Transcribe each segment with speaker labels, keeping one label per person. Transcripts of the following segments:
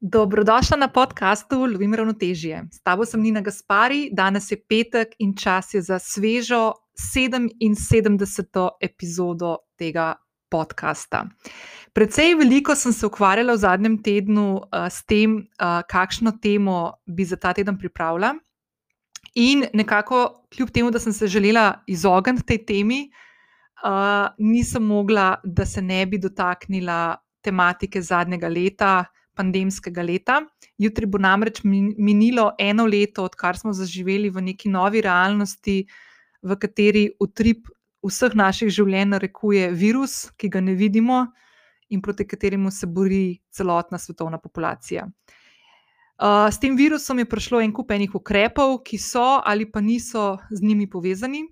Speaker 1: Dobrodošla na podkastu Lovim ravnotežje. S tabo sem Nina Gaspari, danes je petek in čas je za svežo 77. epizodo tega podcasta. Predvsej veliko sem se ukvarjala v zadnjem tednu uh, s tem, uh, kakšno temo bi za ta teden pripravila. In nekako, kljub temu, da sem se želela izogniti tej temi, uh, nisem mogla, da se ne bi dotaknila tematike zadnjega leta, pandemskega leta. Jutri bo namreč minilo eno leto, odkar smo zaživeli v neki novi realnosti, v kateri utrip vseh naših življenj narekuje virus, ki ga ne vidimo in proti kateremu se bori celotna svetovna populacija. Uh, s tem virusom je prišlo en kup enih ukrepov, ki so ali pa niso z njimi povezani.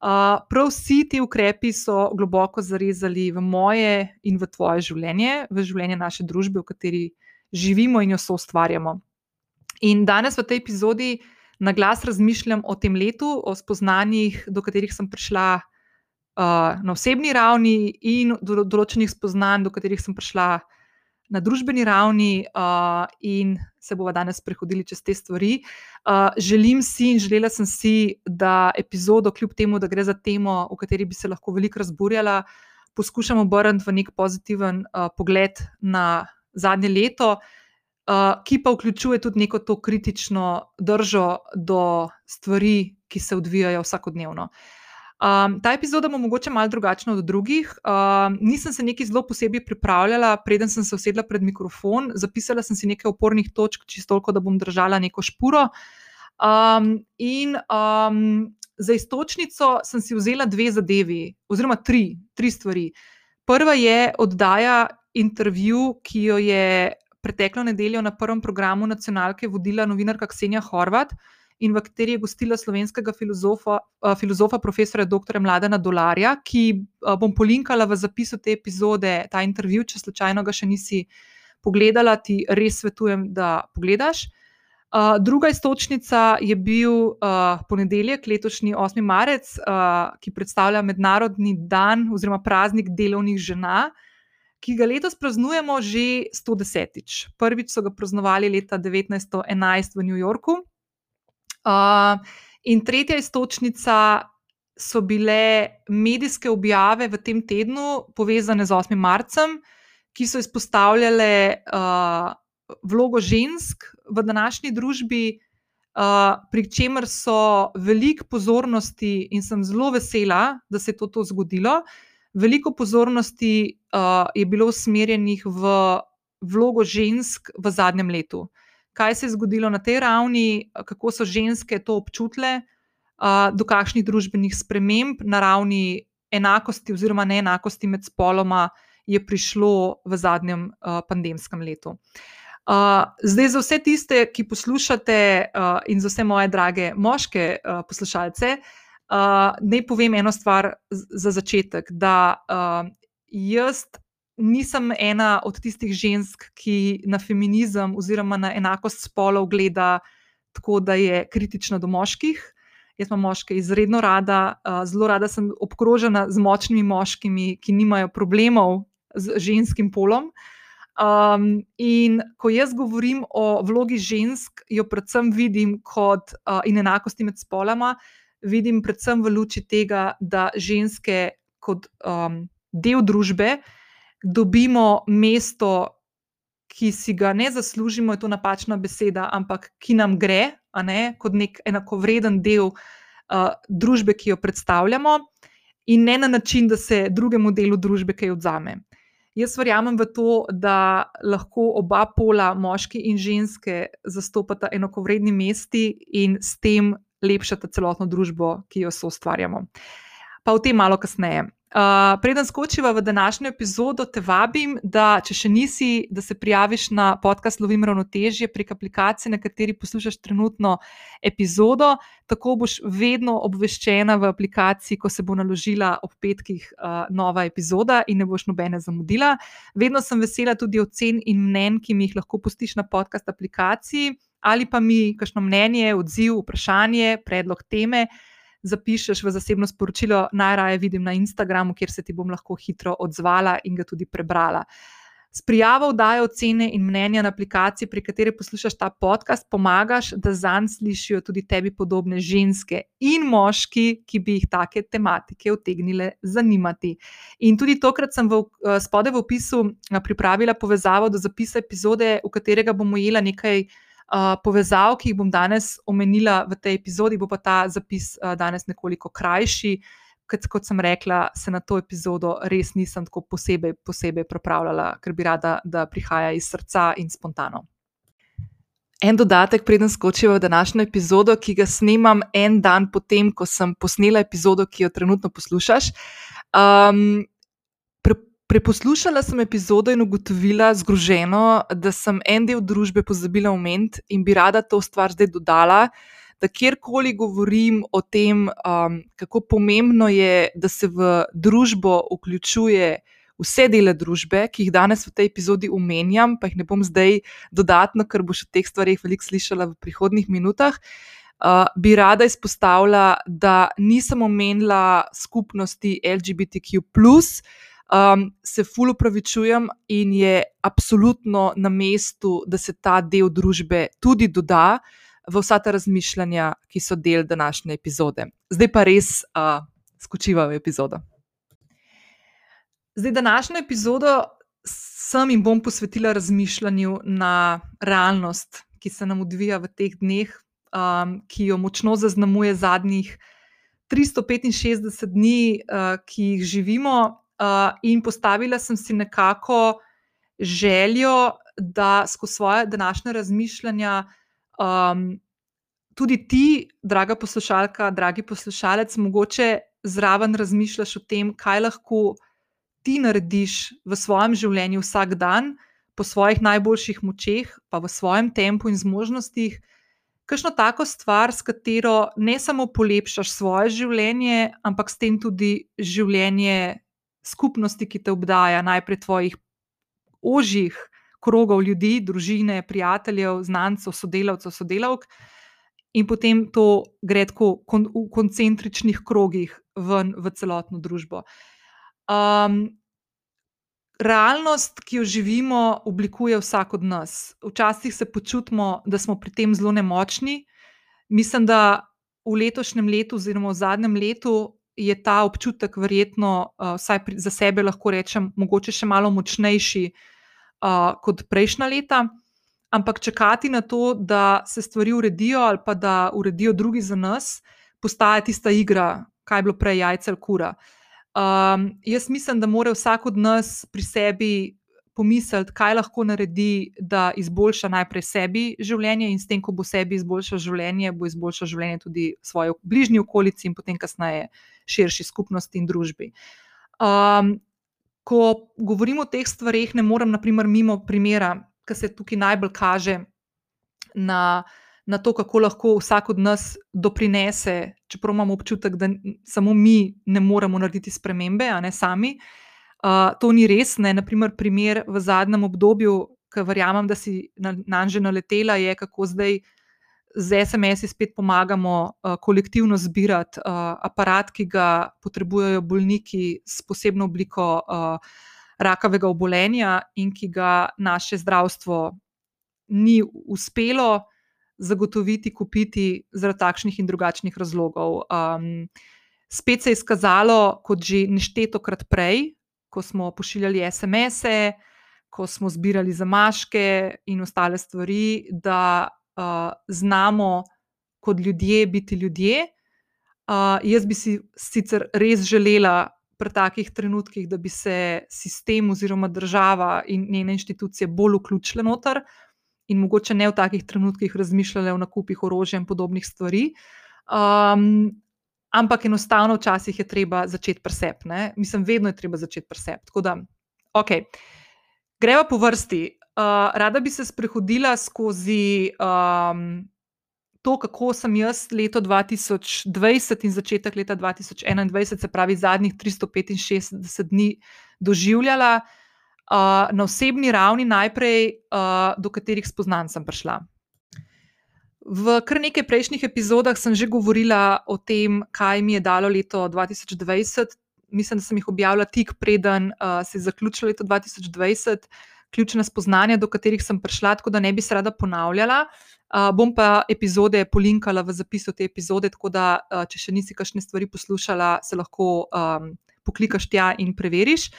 Speaker 1: Uh, prav vsi ti ukrepi so globoko zarezali v moje in v tvoje življenje, v življenje naše družbe, v kateri živimo in jo so ustvarjamo. In danes v tej epizodi na glas razmišljam o tem letu, o spoznanjih, do katerih sem prišla uh, na osebni ravni, in do določenih spoznanj, do katerih sem prišla na družbeni ravni, uh, in se bomo danes prehodili čez te stvari. Uh, želim si in želela sem si, da epizodo, kljub temu, da gre za temo, o kateri bi se lahko veliko razburjala, poskušam obrniti v nek pozitiven uh, pogled na zadnje leto, uh, ki pa vključuje tudi neko to kritično držo do stvari, ki se odvijajo vsakodnevno. Uh, Um, ta epizoda bo mogoče malo drugačna od drugih. Um, nisem se nekaj zelo posebej pripravljala, preden sem se usedla pred mikrofon. Zapisala sem si nekaj opornih točk, čisto toliko, da bom držala neko špuro. Um, in um, za istočnico sem si vzela dve zadevi, oziroma tri, tri stvari. Prva je oddaja intervju, ki jo je preteklo nedeljo na prvem programu nacionalke vodila novinarka Ksenija Horvat in v kateri je gostila slovenskega filozofa, uh, filozofa profesora dr. Mladena Dolarja, ki uh, bom polinkala v zapisu te epizode, ta intervju, če slučajno ga še nisi pogledala, ti res svetujem, da pogledaš. Uh, druga istočnica je bil uh, ponedeljek, letošnji 8. marec, uh, ki predstavlja mednarodni dan oziroma praznik delovnih žena, ki ga letos praznujemo že 110. Prvič so ga praznovali leta 1911 v New Yorku, in tretja istočnica so bile medijske objave v tem tednu, povezane z 8. marcem, ki so izpostavljale uh, vlogo žensk v današnji družbi, uh, pri čemer so veliko pozornosti, in sem zelo vesela, da se je to, to zgodilo. Veliko pozornosti uh, je bilo usmerjenih v vlogo žensk v zadnjem letu kaj se je zgodilo na tej ravni, kako so ženske to občutile, do kakšnih družbenih sprememb na ravni enakosti oziroma neenakosti med spoloma je prišlo v zadnjem pandemskem letu. Zdaj, za vse tiste, ki poslušate, in za vse moje drage moške poslušalce, naj povem eno stvar za začetek. Da jaz nisem ena od tistih žensk, ki na feminizem oziroma na enakost spolov gleda tako, da je kritična do moških. Jaz imam moške izredno rada, zelo rada sem obkrožena z močnimi moškimi, ki nimajo problemov z ženskim polom. Um, in ko jaz govorim o vlogi žensk, jo predvsem vidim kot uh, in enakosti med spoloma, vidim predvsem v luči tega, da ženske kot um, del družbe uh, dobimo mesto, ki si ga ne zaslužimo, je to napačna beseda, ampak ki nam gre, ne, kot nek enakovreden del uh, družbe, ki jo predstavljamo, in ne na način, da se drugemu delu družbe kaj odzame. Jaz verjamem v to, da lahko oba pola, moški in ženske, zastopata enakovredni mesti in s tem lepšata celotno družbo, ki jo so ustvarjamo. Pa o tem malo kasneje. Uh, preden skočiva v današnjo epizodo, te vabim, da če še nisi, da se prijaviš na podcast Lovim ravnotežje prek aplikacije, na kateri poslušaš trenutno epizodo. Tako boš vedno obveščena v aplikaciji, ko se bo naložila ob petkih uh, nova epizoda in ne boš nobene zamudila. Vedno sem vesela tudi ocen in mnen, ki mi jih lahko pustiš na podcast aplikaciji, ali pa mi kakšno mnenje, odziv, vprašanje, predlog teme zapišeš v zasebno sporočilo, najraje vidim na Instagramu, kjer se ti bom lahko hitro odzvala in ga tudi prebrala. S prijavo vdaje ocene in mnenja na aplikaciji, pri kateri poslušaš ta podcast, pomagaš, da zanj slišijo tudi tebi podobne ženske in moški, ki bi jih take tematike utegnile zanimati. In tudi tokrat sem v, eh, spode v opisu eh, pripravila povezavo do zapisa epizode, v katerega bomo jela nekaj. Uh, povezav, ki jih bom danes omenila v tej epizodi, bo pa ta zapis uh, danes nekoliko krajši, kot, kot sem rekla, se na to epizodo res nisem tako posebej, posebej pripravljala, ker bi rada, da prihaja iz srca in spontano. En dodatek, preden skočimo v današnjo epizodo, ki ga snemam en dan potem, ko sem posnela epizodo, ki jo trenutno poslušaš. Um, preposlušala sem epizodo in ugotovila zgroženo, da sem en del družbe pozabila omeniti in bi rada to stvar zdaj dodala da kjerkoli govorim o tem, um, kako pomembno je, da se v družbo vključuje vse dele družbe, ki jih danes v tej epizodi omenjam, pa jih ne bom zdaj dodatno, ker boš o teh stvarih veliko slišala v prihodnih minutah. Uh, bi rada izpostavila, da nisem omenila skupnosti LGBTQ, um, se fully upravičujem in je absolutno na mestu, da se ta del družbe tudi doda v vsa ta razmišljanja, ki so del današnje epizode. Zdaj pa res uh, skočiva v epizodo. Zdaj, današnjo epizodo sem in bom posvetila razmišljanju na realnost, ki se nam odvija v teh dneh, um, ki jo močno zaznamuje zadnjih 365 dni, uh, ki jih živimo, uh, in postavila sem si nekako željo, da skozi svoje današnje razmišljanja um, tudi ti, draga poslušalka, dragi poslušalec, mogoče zraven razmišljaš o tem, kaj lahko ti narediš v svojem življenju vsak dan, po svojih najboljših močeh, pa v svojem tempu in zmožnostih. Kakšno tako stvar, s katero ne samo polepšaš svoje življenje, ampak s tem tudi življenje skupnosti, ki te obdaja, najprej tvojih ožjih, krogov ljudi, družine, prijateljev, znancev, sodelavcev, sodelavk, in potem to gre tako kon, v koncentričnih krogih ven v celotno družbo. Um, realnost, ki jo živimo, oblikuje vsak od nas. Včasih se počutimo, da smo pri tem zelo nemočni. Mislim, da v letošnjem letu, oziroma v zadnjem letu, je ta občutek verjetno, uh, vsaj pri, za sebe lahko rečem, mogoče še malo močnejši, uh, kot prejšnja leta, ampak čakati na to, da se stvari uredijo ali pa da uredijo drugi za nas, postaja tista igra, kaj je bilo prej jajce ali kura. Um, jaz mislim, da mora vsak od nas pri sebi pomisliti, kaj lahko naredi, da izboljša najprej sebi življenje, in s tem, ko bo sebi izboljšal življenje, bo izboljšal življenje tudi svoje bližnji okolici in potem kasneje širši skupnosti in družbi. Um, ko govorimo o teh stvarih, ne morem, naprimer, mimo primera, ki se tukaj najbolj kaže na, na to, kako lahko vsak od nas doprinese, čeprav imamo občutek, da samo mi ne moremo narediti spremembe, a ne sami. Uh, to ni res. Ne? Naprimer, primer v zadnjem obdobju, ki verjamem, da si na nas že naletela, je kako zdaj z SMS-i spet pomagamo uh, kolektivno zbirati uh, aparat, ki ga potrebujejo bolniki s posebno obliko uh, rakavega obolenja in ki ga naše zdravstvo ni uspelo zagotoviti, kupiti zaradi takšnih in drugačnih razlogov. Um, spet se je izkazalo, kot že neštetokrat prej, ko smo pošiljali SMS-e, ko smo zbirali zamaške in ostale stvari, da uh, znamo kot ljudje biti ljudje. Uh, jaz bi si sicer res želela pri takih trenutkih, da bi se sistem oziroma država in njene inštitucije bolj vključile noter in mogoče ne v takih trenutkih razmišljale o nakupih orožja in podobnih stvari. Um, ampak enostavno včasih je treba začeti presep. Ne? Mislim, vedno je treba začeti presep. Tako da, ok. Greva po vrsti. Uh, rada bi se sprehodila skozi um, to, kako sem jaz leto 2020 in začetek leta 2021, se pravi zadnjih 365 dni, doživljala uh, na osebni ravni, najprej uh, do katerih spoznanj sem prišla. V kar nekaj prejšnjih epizodah sem že govorila o tem, kaj mi je dalo leto 2020. Mislim, da sem jih objavila tik preden uh, se je zaključilo leto 2020 ključna spoznanja, do katerih sem prišla, tako da ne bi se rada ponavljala. Uh, bom pa epizode polinkala v zapisu te epizode, tako da, uh, če še nisi kakšne stvari poslušala, se lahko um, poklikaš tja in preveriš.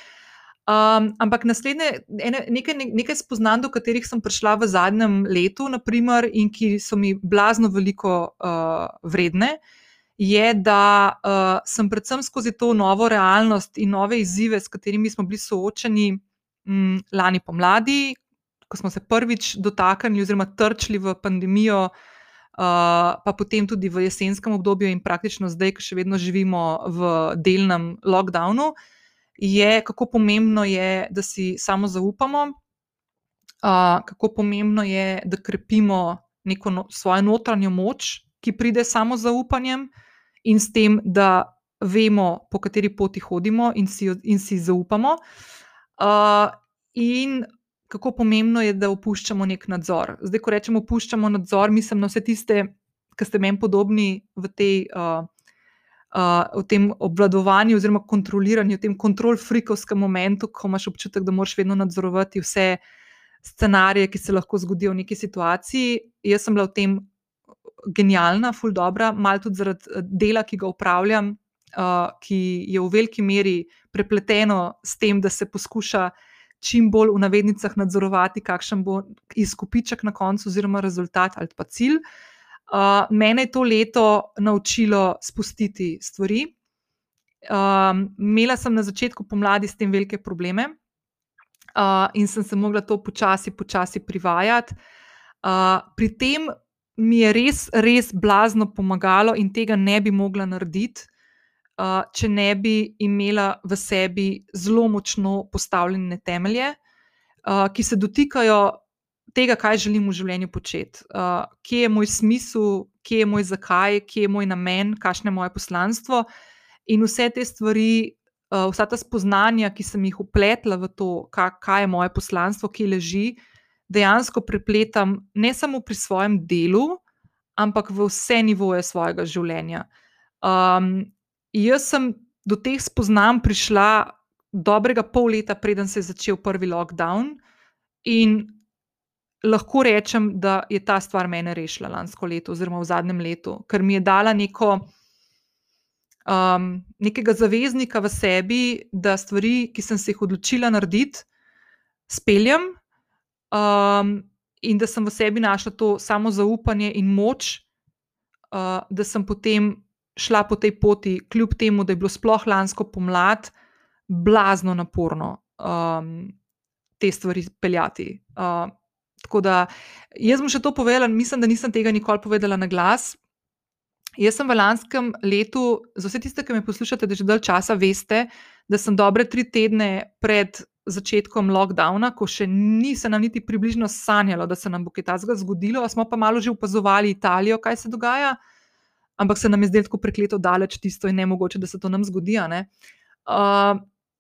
Speaker 1: Um, ampak naslednje, ene, nekaj, nekaj spoznanj, do katerih sem prišla v zadnjem letu, naprimer, in ki so mi blazno veliko uh, vredne, je, da uh, sem predvsem skozi to novo realnost in nove izzive, s katerimi smo bili soočeni m, lani pomladi, ko smo se prvič dotaknili oziroma trčili v pandemijo, uh, pa potem tudi v jesenskem obdobju in praktično zdaj, ko še vedno živimo v delnem lockdownu, je kako pomembno je, da si samo zaupamo, uh, kako pomembno je, da krepimo neko no, svojo notranjo moč, ki pride samo z zaupanjem in s tem, da vemo, po kateri poti hodimo in si, in si zaupamo. Uh, in kako pomembno je, da opuščamo nek nadzor. Zdaj, ko rečemo opuščamo nadzor, mislim na vse tiste, ki ste meni podobni v, tej, uh, uh, v tem obvladovanju oziroma kontroliranju, v tem kontrol-frikovskem momentu, ko imaš občutek, da moraš vedno nadzorovati vse scenarije, ki se lahko zgodijo v neki situaciji. Jaz sem bila v tem genialna, ful dobra, malo tudi zaradi dela, ki ga upravljam. Uh, ki je v veliki meri prepleteno s tem, da se poskuša čim bolj v navednicah nadzorovati, kakšen bo izkupiček na koncu, oziroma rezultat ali pa cilj. Uh, mene je to leto naučilo spustiti stvari. Um, imela sem na začetku pomladi s tem velike probleme uh, in sem se mogla to počasi, počasi privajati. Uh, pri tem mi je res, res blazno pomagalo in tega ne bi mogla narediti, uh, če ne bi imela v sebi zelo močno postavljene temelje, uh, ki se dotikajo tega, kaj želim v življenju početi, uh, kje je moj smisel, kje je moj zakaj, kje je moj namen, kakšno je moje poslanstvo. In vse te stvari, uh, vsa ta spoznanja, ki sem jih upletla v to, kaj, kaj je moje poslanstvo, ki leži, dejansko prepletam ne samo pri svojem delu, ampak v vse nivoje svojega življenja. Um, jaz sem do teh spoznanj prišla dobrega pol leta, preden se je začel prvi lockdown, in lahko rečem, da je ta stvar mene rešila lansko leto, oziroma v zadnjem letu, ker mi je dala neko. Um, nekega zaveznika v sebi, da stvari, ki sem se jih odločila narediti, speljem, um, in da sem v sebi našla to samo zaupanje in moč, uh, da sem potem šla po tej poti, kljub temu, da je bilo sploh lansko pomlad, blazno naporno um, te stvari peljati. Uh, tako da jaz bom še to povedala, mislim, da nisem tega nikoli povedala na glas. Jaz sem v lanskem letu, za vse tiste, ki me poslušate, da že dalj časa veste, da sem dobre tri tedne pred začetkom lockdowna, ko še ni se nam niti približno sanjalo, da se nam bo kaj takega zgodilo, smo pa malo že opazovali Italijo, kaj se dogaja ampak se nam je zdelo tako prekleto daleč tisto in ne mogoče, da se to nam zgodi. Uh,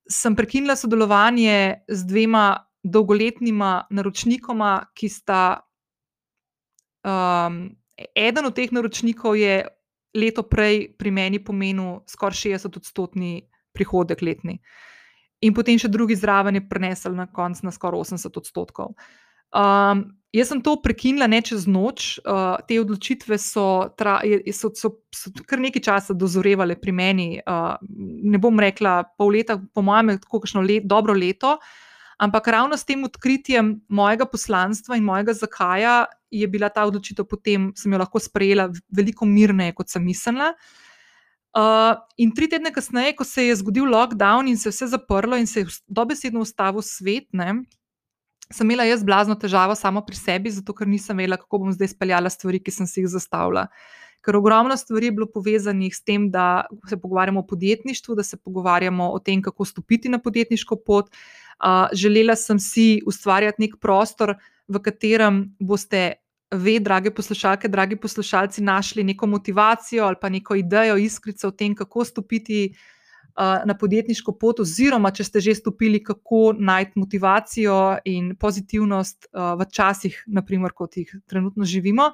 Speaker 1: sem prekinila sodelovanje z dvema dolgoletnima naročnikoma, ki sta. Um, eden od teh naročnikov je leto prej pri meni pomenil skoraj 60-odstotni prihodek letni. In potem še drugi zraven je prenesel na konec na skoraj 80 odstotkov. Um, Jaz sem to prekinila ne čez noč, uh, te odločitve so, tra, so, so, so kar nekaj časa dozorevale pri meni. Uh, ne bom rekla pol leta, po mojem, tako kakšno let, dobro leto, ampak ravno s tem odkritjem mojega poslanstva in mojega zakaja je bila ta odločitev potem, sem jo lahko sprejela veliko mirneje, kot sem mislila. Uh, in tri tedne kasneje, ko se je zgodil lockdown in se je vse zaprlo in se je dobesedno ustavil svet. Ne, sem imela jaz blazno težavo samo pri sebi, zato ker nisem vedela, kako bom zdaj speljala stvari, ki sem si jih zastavila. Ker ogromno stvari je bilo povezanih s tem, da se pogovarjamo o podjetništvu, da se pogovarjamo o tem, kako stopiti na podjetniško pot. Uh, želela sem si ustvarjati nek prostor, v katerem boste, ve, drage poslušalke, dragi poslušalci, našli neko motivacijo ali pa neko idejo, iskrico o tem, kako stopiti na podjetniško pot, oziroma če ste že stopili, kako najti motivacijo in pozitivnost v časih, naprimer, kot jih trenutno živimo.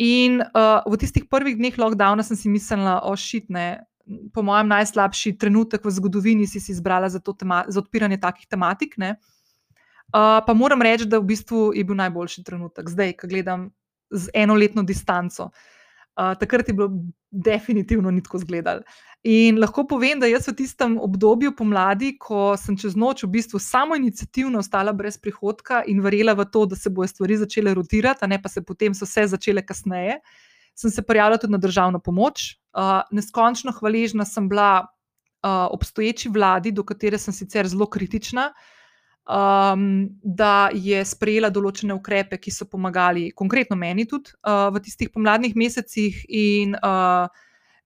Speaker 1: In uh, v tistih prvih dneh lockdowna sem si mislila, ošitne, po mojem, najslabši trenutek v zgodovini si, si izbrala za, tema, za odpiranje takih tematik. Uh, pa moram reči, da v bistvu je bil najboljši trenutek, zdaj, ko gledam z enoletno distanco. Uh, takrat je bilo definitivno ni tako izgledalo. In lahko povem, da jaz v tistem obdobju pomladi, ko sem čez noč v bistvu samo inicijativno ostala brez prihodka in verjela v to, da se bodo stvari začele rotirati, ne pa se potem so vse začele kasneje, sem se prijavila tudi na državno pomoč. Uh, neskončno hvaležna sem bila uh, obstoječi vladi, do katere sem sicer zelo kritična, uh, um, da je sprejela določene ukrepe, ki so pomagali, konkretno meni tudi uh, v tistih pomladnih mesecih, in uh,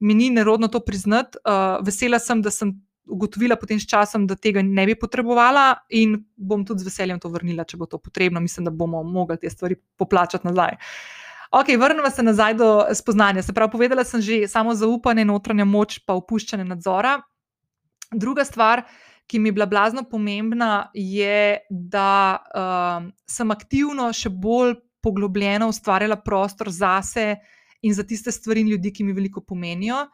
Speaker 1: mi ni nerodno to priznati. Uh, vesela sem, da sem ugotovila potem s časom, da tega ne bi potrebovala, in bom tudi z veseljem to vrnila, če bo to potrebno. Mislim, da bomo mogli te stvari poplačati nazaj. Ok, vrnemo se nazaj do spoznanja. Se pravi, povedala sem že samo zaupanje, notranja moč, pa opuščanje nadzora. Druga stvar, ki mi je bila blazno pomembna, je, da uh, sem aktivno, še bolj poglobljeno ustvarjala prostor zase in za tiste stvari in ljudi, ki mi veliko pomenijo.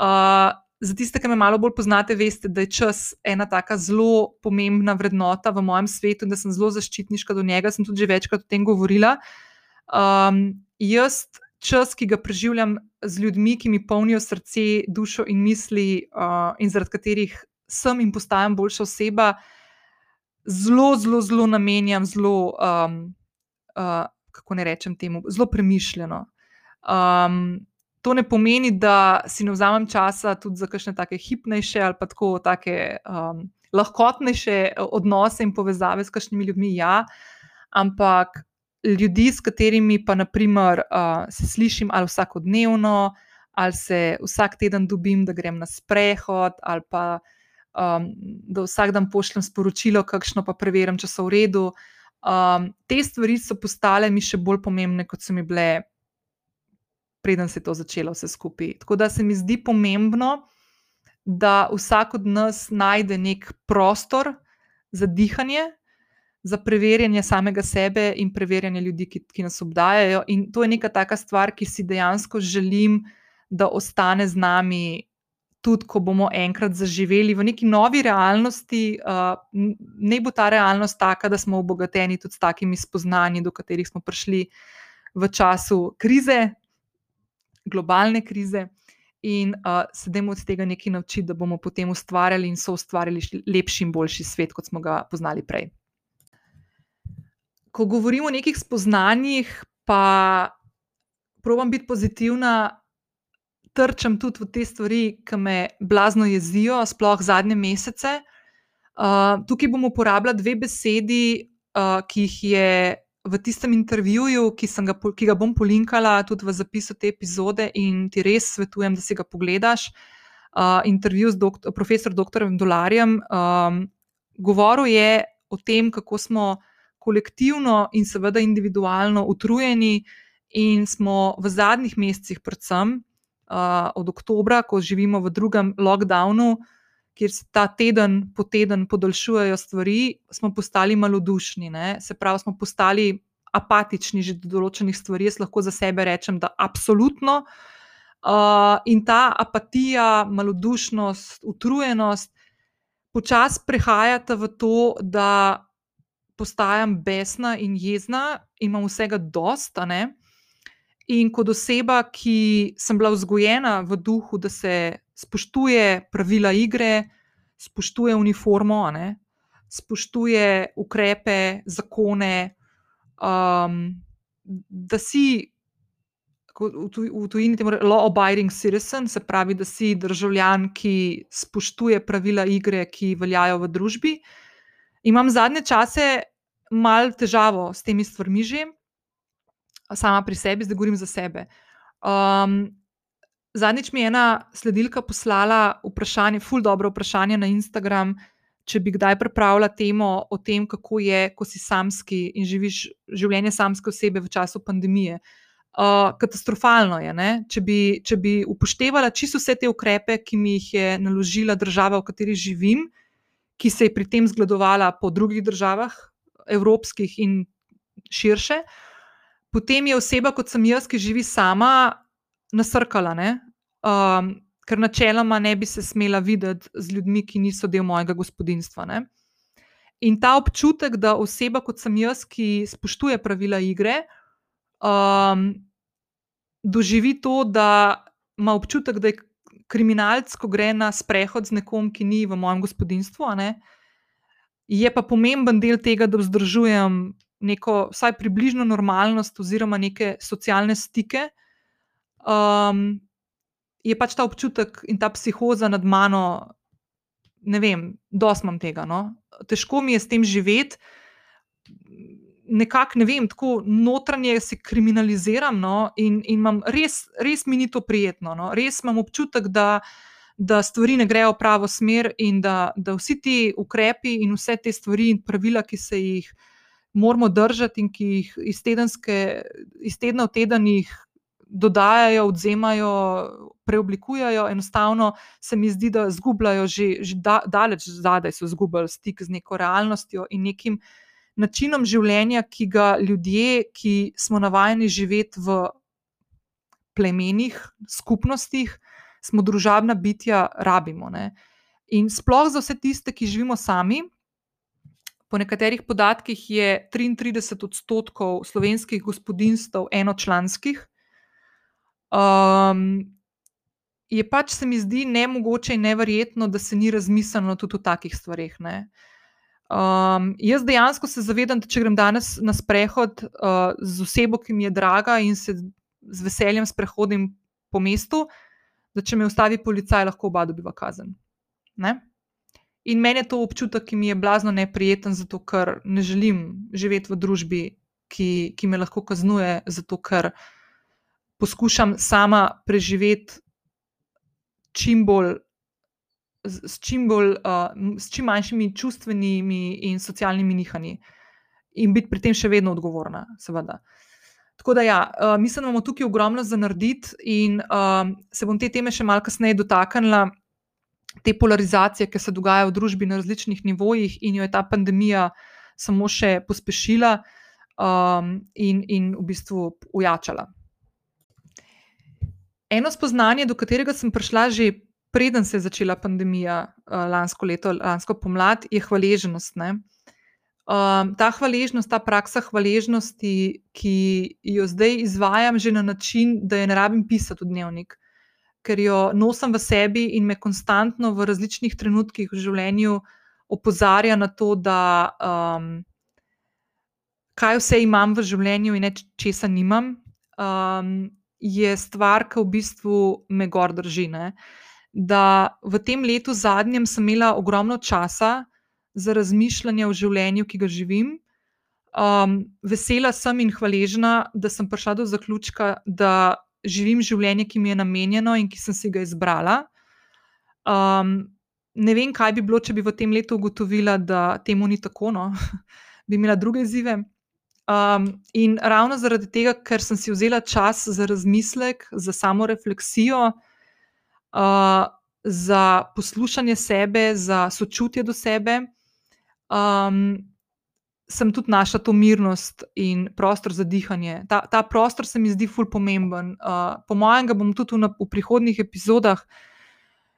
Speaker 1: Uh, za tiste, ki me malo bolj poznate, veste, da je čas ena tako zelo pomembna vrednota v mojem svetu in da sem zelo zaščitniška do njega. Sem tudi že večkrat o tem govorila. Um, jaz čas, ki ga preživljam z ljudmi, ki mi polnijo srce, dušo in misli, uh, in zaradi katerih sem in postajam boljša oseba, zelo, zelo, zelo namenjam, zelo, um, uh, kako ne rečem temu, zelo premišljeno. Um, to ne pomeni, da si ne vzamem časa tudi za kakšne take hipnejše ali pa tako take. Um, Lahkotnejše odnose in povezave s kakšnimi ljudmi, ja, ampak ljudi, s katerimi pa naprimer, uh, se slišim ali vsakodnevno, ali se vsak teden dobim, da grem na sprehod, ali pa um, da vsak dan pošljem sporočilo, kakšno pa preverjam, če so v redu. Um, te stvari so postale mi še bolj pomembne, kot so mi bile, preden se je to začelo vse skupaj. Tako da se mi zdi pomembno, da vsak od nas najde nek prostor za dihanje. Za preverjanje samega sebe in preverjanje ljudi, ki, ki nas obdajajo. In to je neka taka stvar, ki si dejansko želim, da ostane z nami tudi ko bomo enkrat zaživeli v neki novi realnosti, uh, ne bo ta realnost taka, da smo obogateni tudi s takimi spoznanji, do katerih smo prišli v času krize, globalne krize. In uh, sedemo od tega nekaj naučiti, da bomo potem ustvarjali in so ustvarjali lepši in boljši svet, kot smo ga poznali prej. Ko govorimo o nekih spoznanjih, pa probujem biti pozitivna, trčem tudi v te stvari, ki me blazno jezijo, sploh zadnje mesece. Uh, tukaj bom uporabljala dve besedi, uh, ki jih je v tistem intervjuju, ki, ga, ki ga bom polinkala tudi v zapisu te epizode, in ti res svetujem, da si ga pogledaš. Uh, intervju z doktor, profesorjem. Dolarjem. Um, govoril je o tem, kako smo kolektivno in seveda individualno utrujeni, in smo v zadnjih mesecih, predvsem, uh, od oktobra, ko živimo v drugem lockdownu, kjer se ta teden po teden podaljšujejo stvari, smo postali malodušni. Ne? Se pravi, smo postali apatični že do določenih stvari. Jaz lahko za sebe rečem, da absolutno. Uh, in ta apatija, malodušnost, utrujenost počasi prehajata v to, da postajam besna in jezna, imam vsega dosta. Uh, In kot oseba, ki sem bila vzgojena v duhu, da se spoštuje pravila igre, spoštuje uniformo, ne, spoštuje ukrepe, zakone, um, da si v tujini temu rečemo law-abiding citizen, se pravi, da si državljan, ki spoštuje pravila igre, ki veljajo v družbi. Imam zadnje čase malo težavo s temi stvarmi že sama pri sebi, zdaj govorim za sebe. Um, zadnjič mi je ena sledilka poslala vprašanje, ful dobro vprašanje na Instagram, če bi kdaj pripravila temo o tem, kako je, ko si samski in živiš življenje samske osebe v času pandemije. Uh, katastrofalno je, če bi, če bi upoštevala čisto vse te ukrepe, ki mi jih je naložila država, v kateri živim, ki se je pri tem zgledovala po drugih državah, evropskih in širše. Potem je oseba, kot sem jaz, ki živi sama, nasrkala. Um, ker načeloma ne bi se smela videti z ljudmi, ki niso del mojega gospodinstva. Ne? in ta občutek, da oseba kot sem jaz, ki spoštuje pravila igre, um, doživi to, da ima občutek, da je kriminalc, ko gre na sprehod z nekom, ki ni v mojem gospodinstvu. Je pa pomemben del tega, da vzdržujem neko vsaj približno normalnost oziroma neke socialne stike. Um, je pač ta občutek in ta psihoza nad mano, ne vem, dosmam tega. No? Težko mi je s tem živeti, nekako ne vem, tako notranje se kriminaliziram no? in, in res, res mi ni to prijetno. No? Res imam občutek, da. Da stvari ne grejo v pravo smer, in da, da vsi ti ukrepi in vse te stvari in pravila, ki se jih moramo držati in ki jih iz, tedenske, iz tedna v teden jih dodajajo, odzemajo, preoblikujejo, enostavno se mi zdi, da izgubljajo že, že da, daleč zadaj, so izgubili stik z neko realnostjo in nekim načinom življenja, ki ga ljudje, ki smo navajeni živeti v plemenih, skupnostih, smo družabna bitja, rabimo. Ne? In sploh za vse tiste, ki živimo sami. Po nekaterih podatkih je 33 odstotkov slovenskih gospodinstv enočlanskih, Um, je pač se mi zdi nemogoče in neverjetno, da se ni razmislilo tudi o takih stvareh. Um, jaz dejansko se zavedam, da če grem danes na sprehod uh, z osebo, ki mi je draga in se z veseljem sprehodim po mestu, da če me ustavi policaj, lahko oba dobiva kazen. Ne? In meni je to občutek, ki mi je blazno neprijeten, zato ker ne želim živeti v družbi, ki, ki me lahko kaznuje, zato ker poskušam sama preživeti čim bolj. S čim, bolj, uh, s čim manjšimi čustvenimi in socialnimi nihanji, in biti pri tem še vedno odgovorna, seveda. Tako da, ja, uh, mislim, da imamo tukaj ogromno za narediti, in uh, se bom te teme še malo kasneje dotaknila, te polarizacije, ki se dogajajo v družbi na različnih nivojih, in jo je ta pandemija samo še pospešila um, in, in v bistvu ujačala. Eno spoznanje, do katerega sem prišla že preden se je začela pandemija, uh, lansko leto, lansko pomlad, je hvaležnost. Um, ta hvaležnost, ta praksa hvaležnosti, ki jo zdaj izvajam že na način, da je ne rabim pisati v dnevnik, ker jo nosim v sebi in me konstantno v različnih trenutkih v življenju opozarja na to, da um, kaj vse imam v življenju in ne česa nimam. Um, je stvar, ki v bistvu me gor drži. Ne? Da v tem letu zadnjem sem imela ogromno časa za razmišljanje o življenju, ki ga živim. Um, vesela sem in hvaležna, da sem prišla do zaključka, da živim življenje, ki mi je namenjeno in ki sem si ga izbrala. Um, ne vem, kaj bi bilo, če bi v tem letu ugotovila, da temu ni tako, no? bi imela druge izzive. Um, in ravno zaradi tega, ker sem si vzela čas za razmislek, za samo refleksijo, uh, za poslušanje sebe, za sočutje do sebe, um, sem tudi našla to mirnost in prostor za dihanje. Ta, ta prostor se mi zdi fully pomemben. Uh, po mojem, ga bom tudi v, v prihodnih epizodah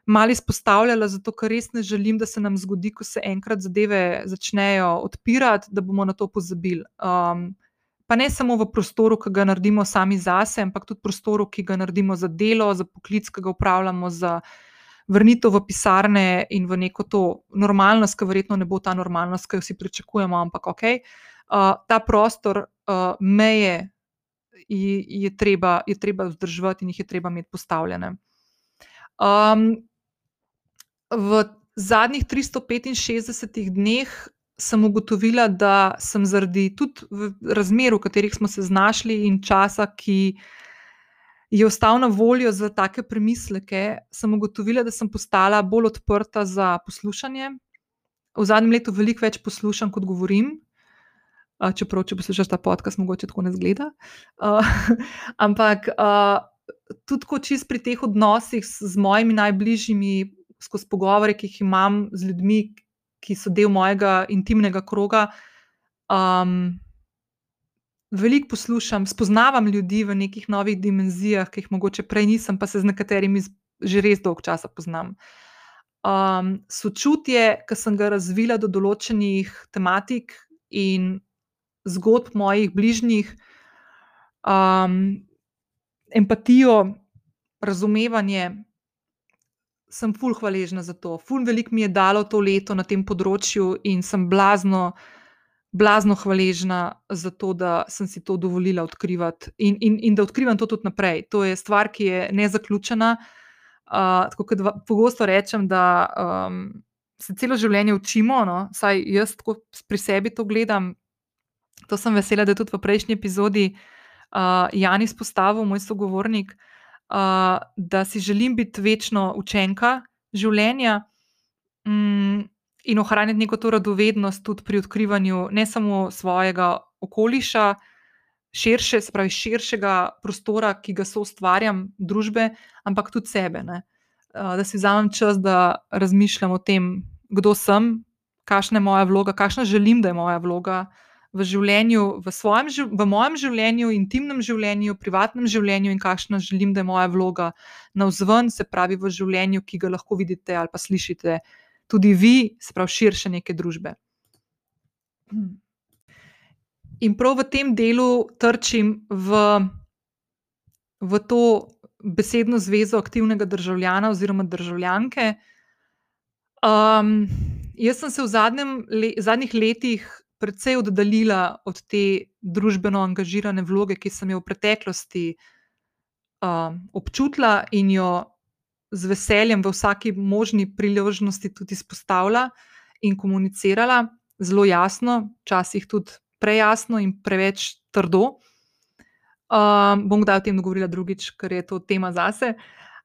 Speaker 1: malo izpostavljala, zato ker res ne želim, da se nam zgodi, ko se enkrat zadeve začnejo odpirati, da bomo na to pozabili. Um, pa ne samo v prostoru, ki ga naredimo sami zase, ampak tudi prostoru, ki ga naredimo za delo, za poklic, ki ga upravljamo, za vrnitev v pisarne in v neko to normalnost, ki verjetno ne bo ta normalnost, ki jo vsi pričakujemo, ampak ok. Uh, ta prostor, uh, meje je, je, treba, je treba vzdrževati in jih je treba imeti postavljene. Um, v zadnjih 365 dneh sem ugotovila, da sem zaradi tudi razmer, v katerih smo se znašli, in časa, ki je ostal na voljo za take premisleke, sem ugotovila, da sem postala bolj odprta za poslušanje. V zadnjem letu veliko več poslušam, kot govorim. Čeprav, če poslušaš ta podcast, mogoče tako ne zgleda. Uh, ampak uh, tudi, ko čist pri teh odnosih z mojimi najbližjimi, skozi pogovore, ki jih imam z ljudmi, ki so del mojega intimnega kroga. Um, veliko poslušam, spoznavam ljudi v nekih novih dimenzijah, ki jih mogoče prej nisem, pa se z nekaterimi že res dolgo časa poznam. um, sočutje, ki sem ga razvila do določenih tematik in zgodb mojih bližnjih, um, empatijo, razumevanje. Sem ful hvaležna za to. Ful veliko mi je dalo to leto na tem področju in sem blazno, blazno hvaležna za to, da sem si to dovolila odkrivati in, in, in da odkrivam to tudi naprej. To je stvar, ki je nezaključena. Uh, tako kot pogosto rečem, da um, se celo življenje učimo, no? saj jaz tako pri sebi to gledam. To sem vesela, da je tudi v prejšnji epizodi uh, Jan izpostavil, moj sogovornik, uh, da si želim biti večno učenka življenja um, in ohraniti neko to radovednost tudi pri odkrivanju ne samo svojega okoliša. Širše, spravi širšega prostora, ki ga so ustvarjam, družbe, ampak tudi sebe. Ne? Da si vzamem čas, da razmišljam o tem, kdo sem, kakšna je moja vloga, kakšna želim, da je moja vloga, v življenju, v, svojem, v mojem življenju, intimnem življenju, privatnem življenju in kakšna želim, da je moja vloga na vzven, se pravi v življenju, ki ga lahko vidite ali pa slišite tudi vi, se pravi širše neke družbe. In prav v tem delu trčim v, v to besedno zvezo aktivnega državljana oziroma državljanke. Um, jaz sem se v zadnjem, le, zadnjih letih precej oddaljila od te družbeno angažirane vloge, ki sem jo v preteklosti uh, občutila in jo z veseljem v vsaki možni priložnosti tudi izpostavila in komunicirala zelo jasno, včasih tudi prejasno in preveč trdo. Um, bom kdaj o tem govorila drugič, ker je to tema zase.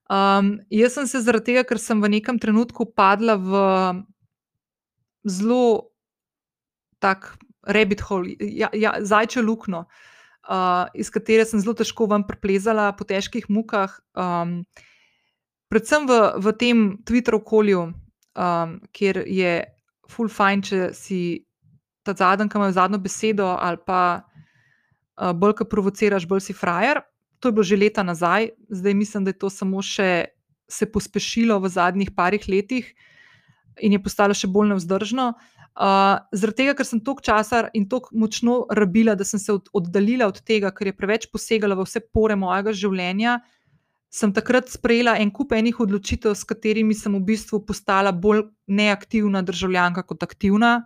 Speaker 1: Um, jaz sem se zaradi tega, ker sem v nekem trenutku padla v zelo tak rabbit hole, ja, ja, zajče luknjo, uh, iz katere sem zelo težko ven preplezala po težkih mukah. Um, predvsem v, v tem Twitter okolju, um, kjer je full fine, če si ta zadnji, ki ima zadnjo besedo, ali pa uh, bolj, ki provociraš, bolj si frajer. To je bilo že leta nazaj, zdaj mislim, da je to samo še se pospešilo v zadnjih parih letih in je postalo še bolj nevzdržno. Uh, Uh, zaradi tega, ker sem toliko časa in tako močno rabila, da sem se od, oddaljila od tega, ker je preveč posegala v vse pore mojega življenja, sem takrat sprejela en kup enih odločitev, s katerimi sem v bistvu postala bolj neaktivna državljanka kot aktivna.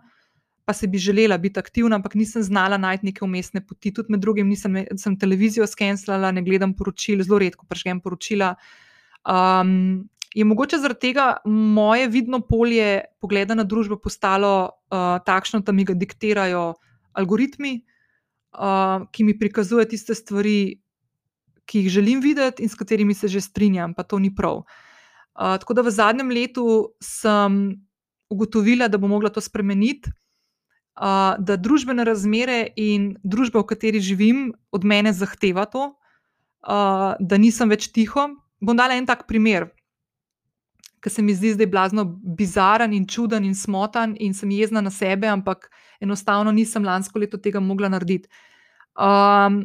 Speaker 1: Pa se bi želela biti aktivna, ampak nisem znala najti neke umestne poti. Tudi med drugim nisem sem televizijo skenslala, ne gledam poročil, zelo redko prežgem poročila. Um, je mogoče zaradi tega moje vidno polje pogleda na družbo postalo uh, takšno, da mi ga diktirajo algoritmi, uh, ki mi prikazujejo tiste stvari, ki jih želim videti in s katerimi se že strinjam, pa to ni prav. Uh, tako da v zadnjem letu sem ugotovila, da bo mogla to spremeniti. Uh, da družbene razmere in družba, v kateri živim, od mene zahteva to, uh, da nisem več tiho. Bom dala en tak primer ki se mi zdi zdaj blazno bizaren in čuden in smotan, in sem jezna na sebe, ampak enostavno nisem lansko leto tega mogla narediti. Um,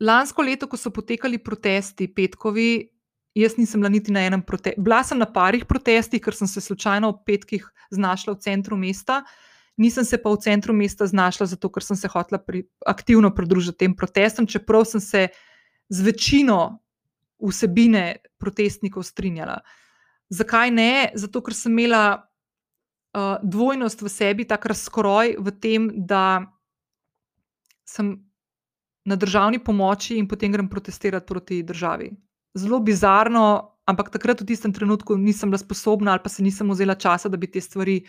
Speaker 1: lansko leto, ko so potekali protesti, petkovi, jaz nisem bila niti na enem protestu. Bila sem na parih protestih, ker sem se slučajno ob petkih znašla v centru mesta. Nisem se pa v centru mesta znašla zato, ker sem se hotela pri, aktivno pridružiti tem protestom, čeprav sem se z večino vsebine protestnikov strinjala. Uh, Zakaj ne? Zato, ker sem imela uh, dvojnost v sebi, tako razkroj v tem, da sem na državni pomoči in potem grem protestirati proti državi. Zelo bizarno, ampak takrat v tistem trenutku nisem bila sposobna ali pa se nisem vzela časa, da bi te stvari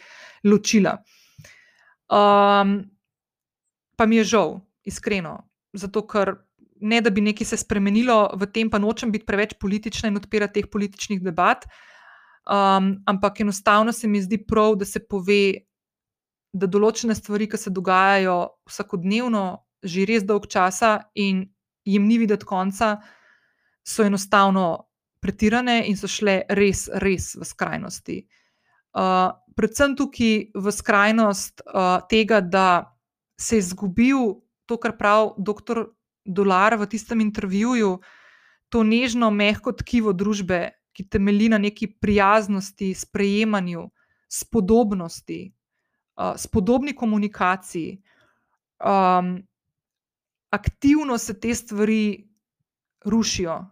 Speaker 1: ločila. Um, pa mi je žal, iskreno, zato ker. Ne, da bi nekaj se spremenilo, v tem pa nočem biti preveč politična in odpirati teh političnih debat, uh, Um, ampak enostavno se mi zdi prav, da se pove, da določene stvari, ki se dogajajo vsakodnevno, že res dolg časa in jim ni videti konca, so enostavno pretirane in so šle res, res v skrajnosti. Uh, predvsem tukaj v skrajnost uh, tega, da se je izgubil to, kar pravi dr. Dolar v tistem intervjuju, to nežno, mehko tkivo družbe, ki temelji na neki prijaznosti, sprejemanju, spodobnosti, uh, spodobni komunikaciji. Um, aktivno se te stvari rušijo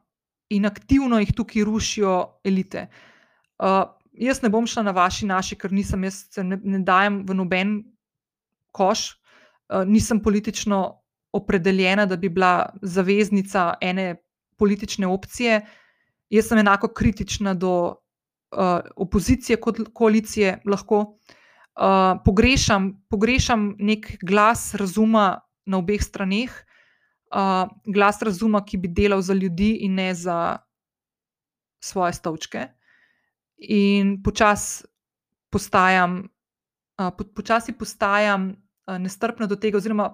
Speaker 1: in aktivno jih tukaj rušijo elite. Uh, jaz ne bom šla na vaši, naši, ker nisem, jaz se ne, ne dajem v noben koš, uh, nisem politično opredeljena, da bi bila zaveznica ene politične opcije. Jaz sem enako kritična do uh, opozicije kot koalicije, lahko. Uh, pogrešam, pogrešam nek glas razuma na obeh straneh, uh, glas razuma, ki bi delal za ljudi in ne za svoje stavčke. In počasi postajam, uh, po, počasi postajam uh, nestrpna do tega, oziroma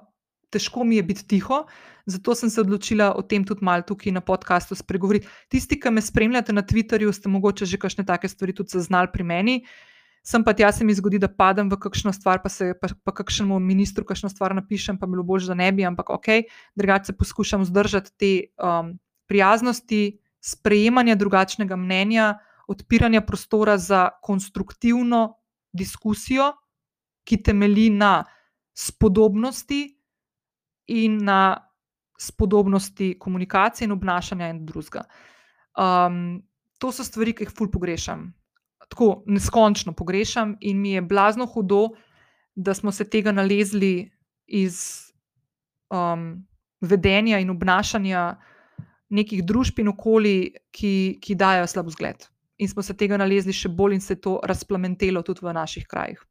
Speaker 1: težko mi je biti tiho, zato sem se odločila o tem tudi malo tukaj na podkastu spregovoriti. Tisti, ki me spremljate na Twitterju, ste mogoče že kakšne take stvari tudi zaznali pri meni. Sem pa tja se mi zgodi, da padem v kakšno stvar, pa se pa, pa kakšnemu ministru kakšno stvar napišem, pa bilo bolj, da ne bi, ampak ok, drugače poskušam vzdržati te um, prijaznosti, sprejemanja drugačnega mnenja, odpiranja prostora za konstruktivno diskusijo, ki temelji na spodobnosti, in na spodobnosti komunikacije in obnašanja in drugega. Um, to so stvari, ki jih ful pogrešam. Tako neskončno pogrešam, in mi je blazno hudo, da smo se tega nalezli iz um, vedenja in obnašanja nekih družb in okolij, ki, ki dajo slab zgled. In smo se tega nalezli še bolj, in se je to razplamentelo tudi v naših krajih.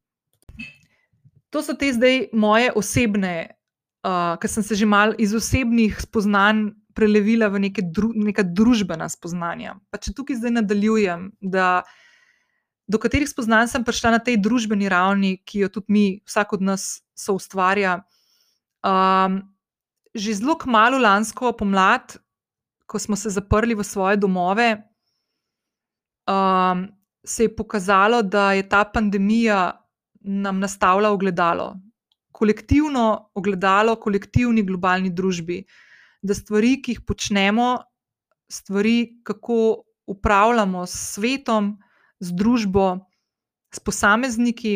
Speaker 1: To so te zdaj moje osebne uh, ker sem se že mal iz osebnih spoznanj prelevila v neke, dru neka družbena spoznanja. Pa če tukaj zdaj nadaljujem, da do katerih spoznanj sem prišla na tej družbeni ravni, ki jo tudi mi, vsak od nas, so ustvarja. Um, že zelo kmalo lansko pomlad, ko smo se zaprli v svoje domove, um, se je pokazalo, da je ta pandemija nam nastavila ogledalo, kolektivno ogledalo, kolektivni globalni družbi, da stvari, ki jih počnemo, stvari, kako upravljamo s svetom, z družbo, s posamezniki,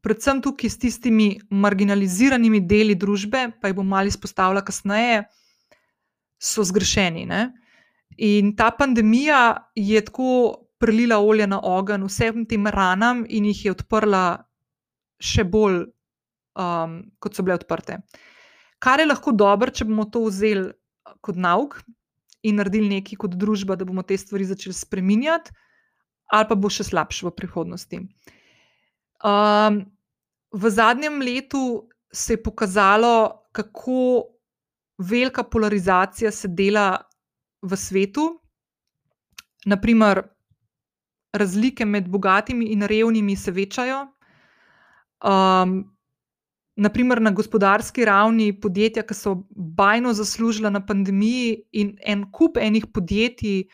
Speaker 1: predvsem tukaj s tistimi marginaliziranimi deli družbe, pa jih bom malo izpostavila kasneje, so zgrešeni. Ne? In ta pandemija je tako prelila olje na ogenj vsem tem ranam in jih je odprla še bolj um, kot so bile odprte. Kar je lahko dobro, če bomo to vzeli uh, kot nauk in naredili nekaj kot družba, da bomo te stvari začeli spremenjati, ali pa bo še slabše v prihodnosti. Um, v zadnjem letu se je pokazalo, kako velika polarizacija se dela v svetu. Naprimer, razlike med bogatimi in revnimi se večajo. Um, naprimer na gospodarski ravni podjetja, ki so bajno zaslužila na pandemiji, in en kup enih podjetij,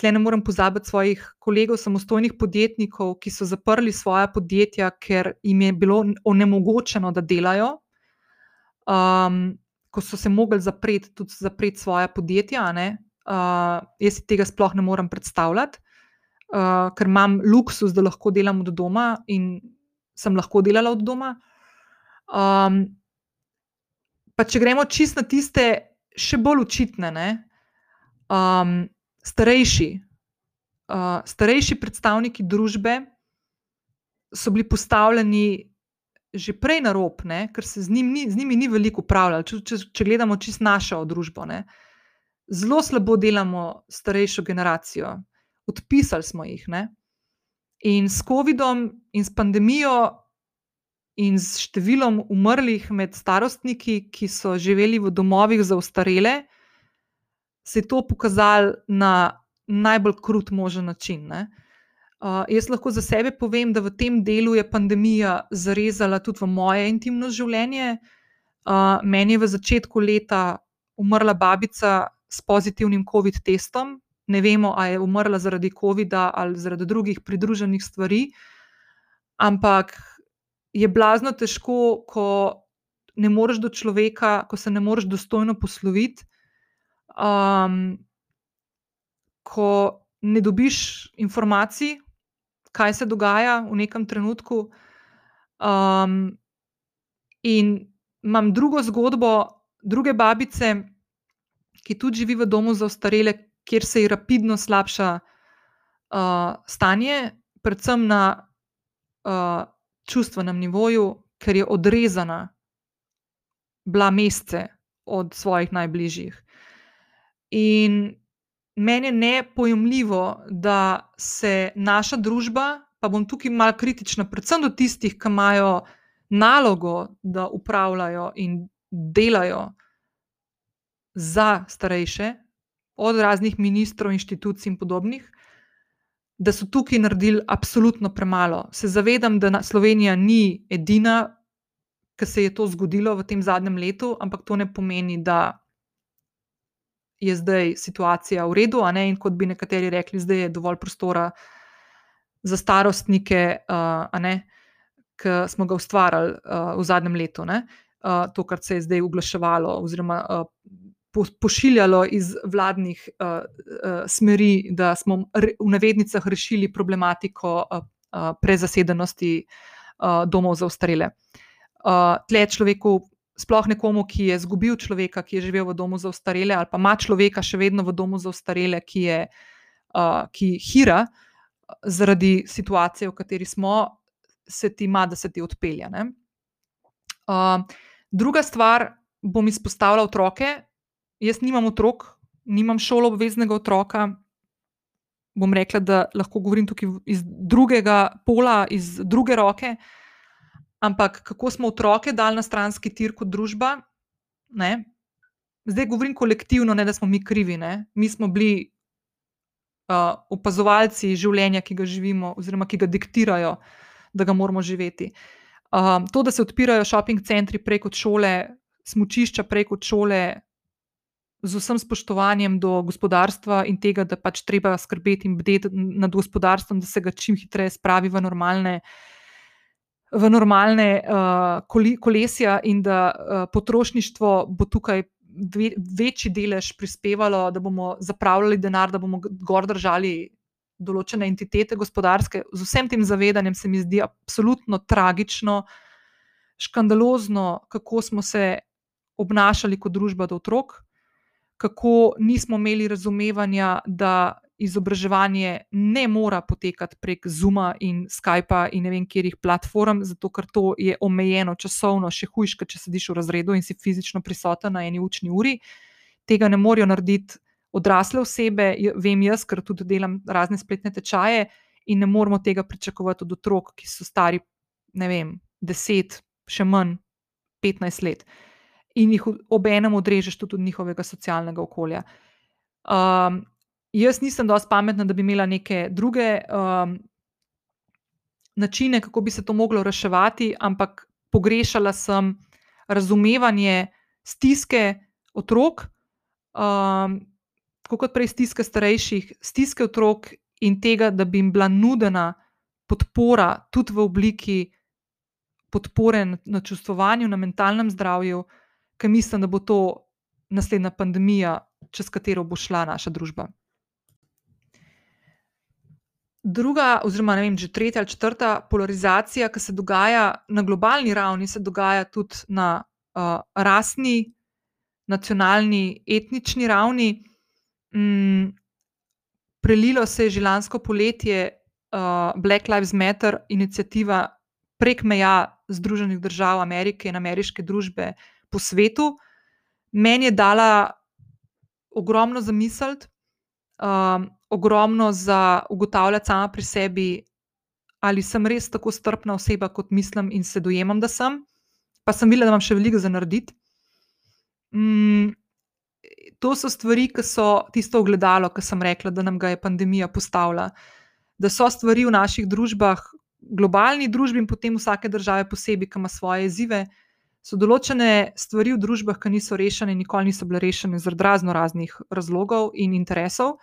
Speaker 1: tle ne morem pozabiti svojih kolegov, samostojnih podjetnikov, ki so zaprli svoje podjetja, ker jim je bilo onemogočeno, da delajo. Um, ko so se mogli zapreti, tudi zapreti svoje podjetja, uh, jaz si tega sploh ne morem predstavljati, uh, ker imam luksus, da lahko delam od doma in sem lahko delala od doma. Um, pa če gremo čist na tiste še bolj očitne, ne, um, starejši, uh, starejši predstavniki družbe so bili postavljeni že prej na rob, ne, ker se z, njim ni, z njimi ni veliko upravljalo. Če, če, če gledamo čist našo družbo, ne, zelo slabo delamo starejšo generacijo, odpisali smo jih. Ne. In s COVID-om in s pandemijo in s številom umrlih med starostniki, ki so živeli v domovih za ostarele, se je to pokazalo na najbolj krut možen način. Uh, jaz lahko za sebe povem, da v tem delu je pandemija zarezala tudi v moje intimno življenje. Uh, meni je v začetku leta umrla babica s pozitivnim COVID testom. Ne vemo, ali je umrla zaradi COVID-a ali zaradi drugih pridruženih stvari, ampak je blazno težko, ko ne moreš do človeka, ko se ne moreš dostojno posloviti, um, ko ne dobiš informacij, kaj se dogaja v nekem trenutku. Um, in imam drugo zgodbo, druge babice, ki tudi živi v domu za ostarele, kjer se ji rapidno slabša uh, stanje, predvsem na uh, čustvenem nivoju, ker je odrezana, bila mesece od svojih najbližjih. In meni je nepojemljivo, da se naša družba, pa bom tukaj malo kritična, predvsem do tistih, ki imajo nalogo, da upravljajo in delajo za starejše, od raznih ministrov, inštitucij in podobnih, da so tukaj naredili absolutno premalo. Se zavedam, da Slovenija ni edina, ki se je to zgodilo v tem zadnjem letu, ampak to ne pomeni, da je zdaj situacija v redu, ne in kot bi nekateri rekli, zdaj je dovolj prostora za starostnike, uh, ki smo ga ustvarjali uh, v zadnjem letu. Uh, to, kar se je zdaj uglaševalo, oziroma uh, pošiljalo iz vladnih uh, uh, smeri, da smo re, v navednicah rešili problematiko uh, uh, prezasedenosti uh, domov za ostarele. Uh, tle človeku, sploh nekomu, ki je izgubil človeka, ki je živel v domu za ostarele, ali pa ima človeka še vedno v domu za ostarele, ki je uh, ki hira zaradi situacije, v kateri smo, se ti ima, da se ti odpelje. Uh, druga stvar, bom izpostavila otroke, jaz nimam otrok, nimam šolo obveznega otroka. Bom rekla, da lahko govorim tukaj iz drugega pola, iz druge roke. Ampak kako smo otroke dali na stranski tir kot družba? Ne? Zdaj govorim kolektivno, ne da smo mi krivi. Ne? Mi smo bili uh, opazovalci življenja, ki ga živimo, oziroma ki ga diktirajo, da ga moramo živeti. Um, to, da se odpirajo šoping centri preko šole, smočišča preko šole, z vsem spoštovanjem do gospodarstva in tega, da pač treba skrbeti in bdeti nad gospodarstvom, da se ga čim hitreje spravi v normalne, v normalne uh, kolesja, in da uh, potrošništvo bo tukaj dve, večji delež prispevalo, da bomo zapravljali denar, da bomo gor držali. Določene entitete gospodarske, z vsem tem zavedanjem, se mi zdi absolutno tragično, škandalozno, kako smo se obnašali kot družba do otrok, kako nismo imeli razumevanja, da izobraževanje ne mora potekati prek Zuma in Skypa in ne vem, kjerih platform, zato ker to je omejeno časovno, še hujše, če sediš v razredu in si fizično prisoten na eni učni uri. Tega ne morejo narediti odrasle osebe, vem jaz, ker tudi delam razne spletne tečaje in ne moramo tega pričakovati od otrok, ki so stari, ne vem, 10, še manj, 15 let in jih obenem odrežeš tudi od njihovega socialnega okolja. Um, jaz nisem dovolj pametna, da bi imela neke druge um, načine, kako bi se to moglo reševati, ampak pogrešala sem razumevanje stiske otrok, um, kot prej stiske starejših, stiske otrok in tega, da bi jim bila nudena podpora tudi v obliki podpore na čustovanju, na mentalnem zdravju ker mislim, da bo to naslednja pandemija, čez katero bo šla naša družba. Druga, oziroma ne vem, že tretja ali četrta polarizacija, ki se dogaja na globalni ravni, se dogaja tudi na uh, rasni, nacionalni, etnični ravni. Mm, prelilo se je že lansko poletje uh, Black Lives Matter inicijativa prek meja Združenih držav Amerike in ameriške družbe po svetu, meni je dala ogromno za misel, um, ogromno za ugotavljati sama pri sebi, ali sem res tako strpna oseba, kot mislim in se dojemam, da sem. Pa sem videla, da imam še veliko za narediti. Mm, to so stvari, ki so tisto ogledalo, ki sem rekla, da nam ga je pandemija postavila. Da so stvari v naših družbah, globalni družbi in potem vsake države posebej, ki ima svoje izzive, so določene stvari v družbah, ki niso rešene, nikoli niso bile rešene zaradi razno raznih razlogov in interesov,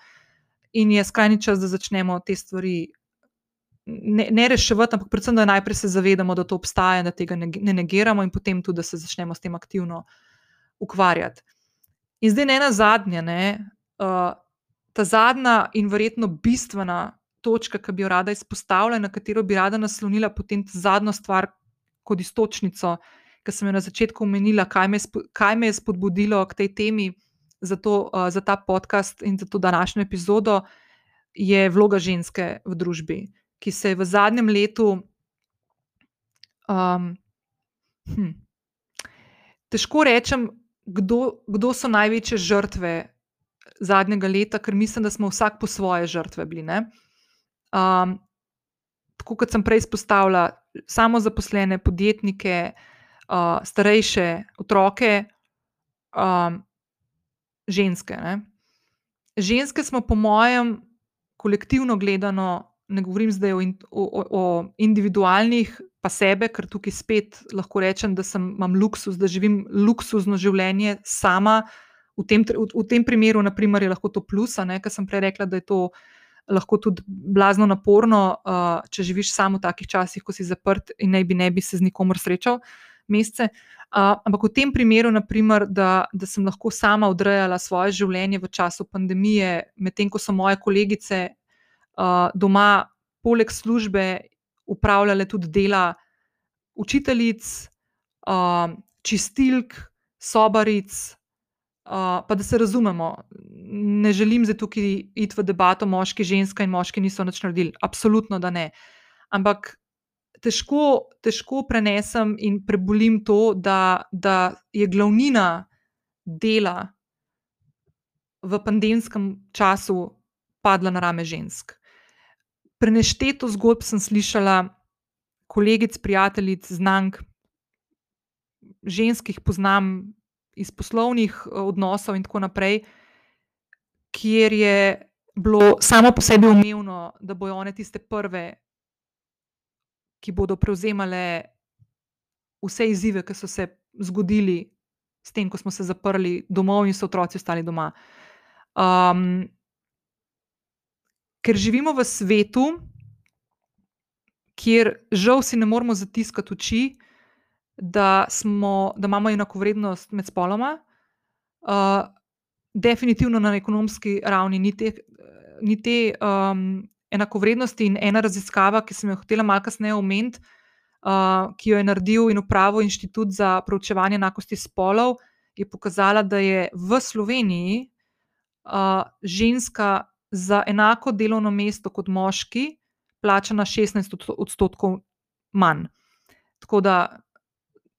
Speaker 1: in je skrajni čas, da začnemo te stvari ne, ne reševati, ampak predvsem, da najprej se zavedamo, da to obstaja, da tega ne, ne negiramo, in potem tudi, da se začnemo s tem aktivno ukvarjati. In zdaj, ne na zadnje, ne, uh, ta zadnja in verjetno bistvena točka, ki bi jo rada izpostavila, na katero bi rada naslonila potem zadnjo stvar kot istočnico, ki sem jo na začetku omenila, kaj me, kaj me je spodbudilo k tej temi za, to, uh, za ta podcast in za to današnjo epizodo, je vloga ženske v družbi, ki se je v zadnjem letu. Um, hm, težko rečem, kdo, kdo so največje žrtve zadnjega leta, ker mislim, da smo vsak po svoje žrtve bili. Um, tako kot sem prej izpostavila, samo zaposlene, podjetnike, starejše, otroke, um, ženske. Ne? Ženske smo, po mojem, kolektivno gledano, ne govorim zdaj o, o, o individualnih, pa sebe, ker tukaj spet lahko rečem, da sem, imam luksus, da živim luksuzno življenje sama. V tem, v, v tem primeru, naprimer, je lahko to plus, ker sem prej rekla, da je to lahko tudi blazno naporno, uh, če živiš samo v takih časih, ko si zaprt in ne bi, ne bi se z nikomer srečal mesece. Uh, ampak v tem primeru, naprimer, da, da sem lahko sama odrejala svoje življenje v času pandemije, medtem ko so moje kolegice uh, doma, poleg službe, upravljale tudi dela učiteljic, uh, čistilk, sobaric. Uh, pa da se razumemo, ne želim zdaj tukaj iti v debato, moški, ženska in moški niso nič naredili. Absolutno, da ne. Ampak težko, težko prenesem in prebolim to, da, da je glavnina dela v pandemskem času padla na rame žensk. Prenešteto zgodb sem slišala, kolegic, prijateljic, znank, ženskih poznam iz poslovnih eh, odnosov in tako naprej, kjer je bilo samo po sebi umevno, da bojo one tiste prve, ki bodo prevzemale vse izzive, ki so se zgodili s tem, ko smo se zaprli domov in so otroci ostali doma. Um, ker živimo v svetu, kjer žal si ne moremo zatiskati oči, da, smo, da imamo enako vrednost med spoloma. Uh, definitivno na ekonomski ravni ni te, ni te um, enakovrednosti in ena raziskava, ki sem jo hotela malo kasneje omeniti, uh, ki jo je naredil in upravil Inštitut za proučevanje enakosti spolov, je pokazala, da je v Sloveniji uh, ženska za enako delovno mesto kot moški plačana 16 odstotkov manj. Tako da,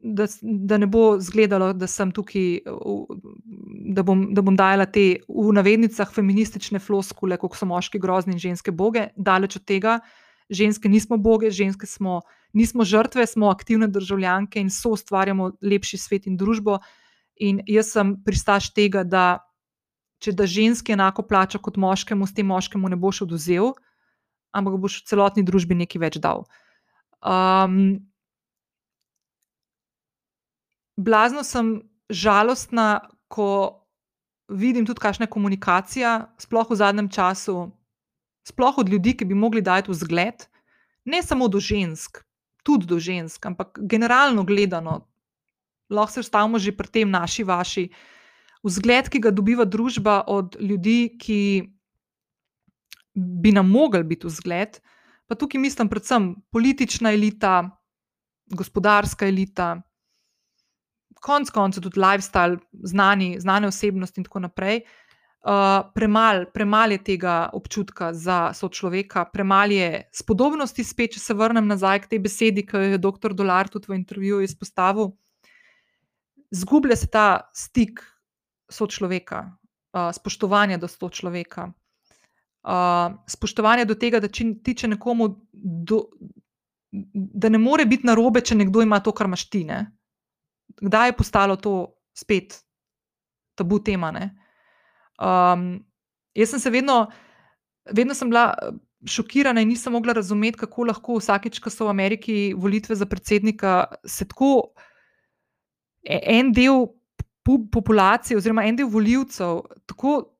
Speaker 1: da, da ne bo izgledalo, da sem tukaj, da bom, da bom dajala te v navednicah feministične floskule, kako so moški grozni in ženske boge. Daleč od tega, ženske nismo boge, ženske smo, nismo žrtve, smo aktivne državljanke in so ustvarjamo lepši svet in družbo. In jaz sem pristaš tega, da če da ženski enako plača kot moškemu, s tem moškemu ne boš oduzel, ampak boš v celotni družbi nekaj več dal. Um, blazno sem žalostna, ko vidim tudi, kakšna je komunikacija, sploh v zadnjem času, sploh od ljudi, ki bi mogli dati vzgled, ne samo do žensk, tudi do žensk, ampak generalno gledano, lahko se ustavimo že pri tem, naši, vaši. Vzgled, ki ga dobiva družba od ljudi, ki bi nam mogli biti vzgled, pa tukaj mislim predvsem politična elita, gospodarska elita, konec koncev tudi lifestyle, znani, znane osebnosti in tako naprej. Uh, Premalo premal je tega občutka za sočloveka, premalo je spodobnosti, spet, če se vrnem nazaj k tej besedi, ki jo je dr. Dolar tudi v intervjuju izpostavil. Zgublja se ta stik sočloveka, uh, spoštovanje do sočloveka, uh, spoštovanje do tega, da če ti če nekomu, do, da ne more biti narobe, če nekdo ima to, kar imaš ti. Ne? Kdaj je postalo to spet tabu tema? Um, jaz sem se vedno, vedno sem bila. Šokirana in nisem mogla razumeti, kako lahko vsakeč, ko so v Ameriki volitve za predsednika, se tako e, en del populacije, oziroma en del voljivcev, tako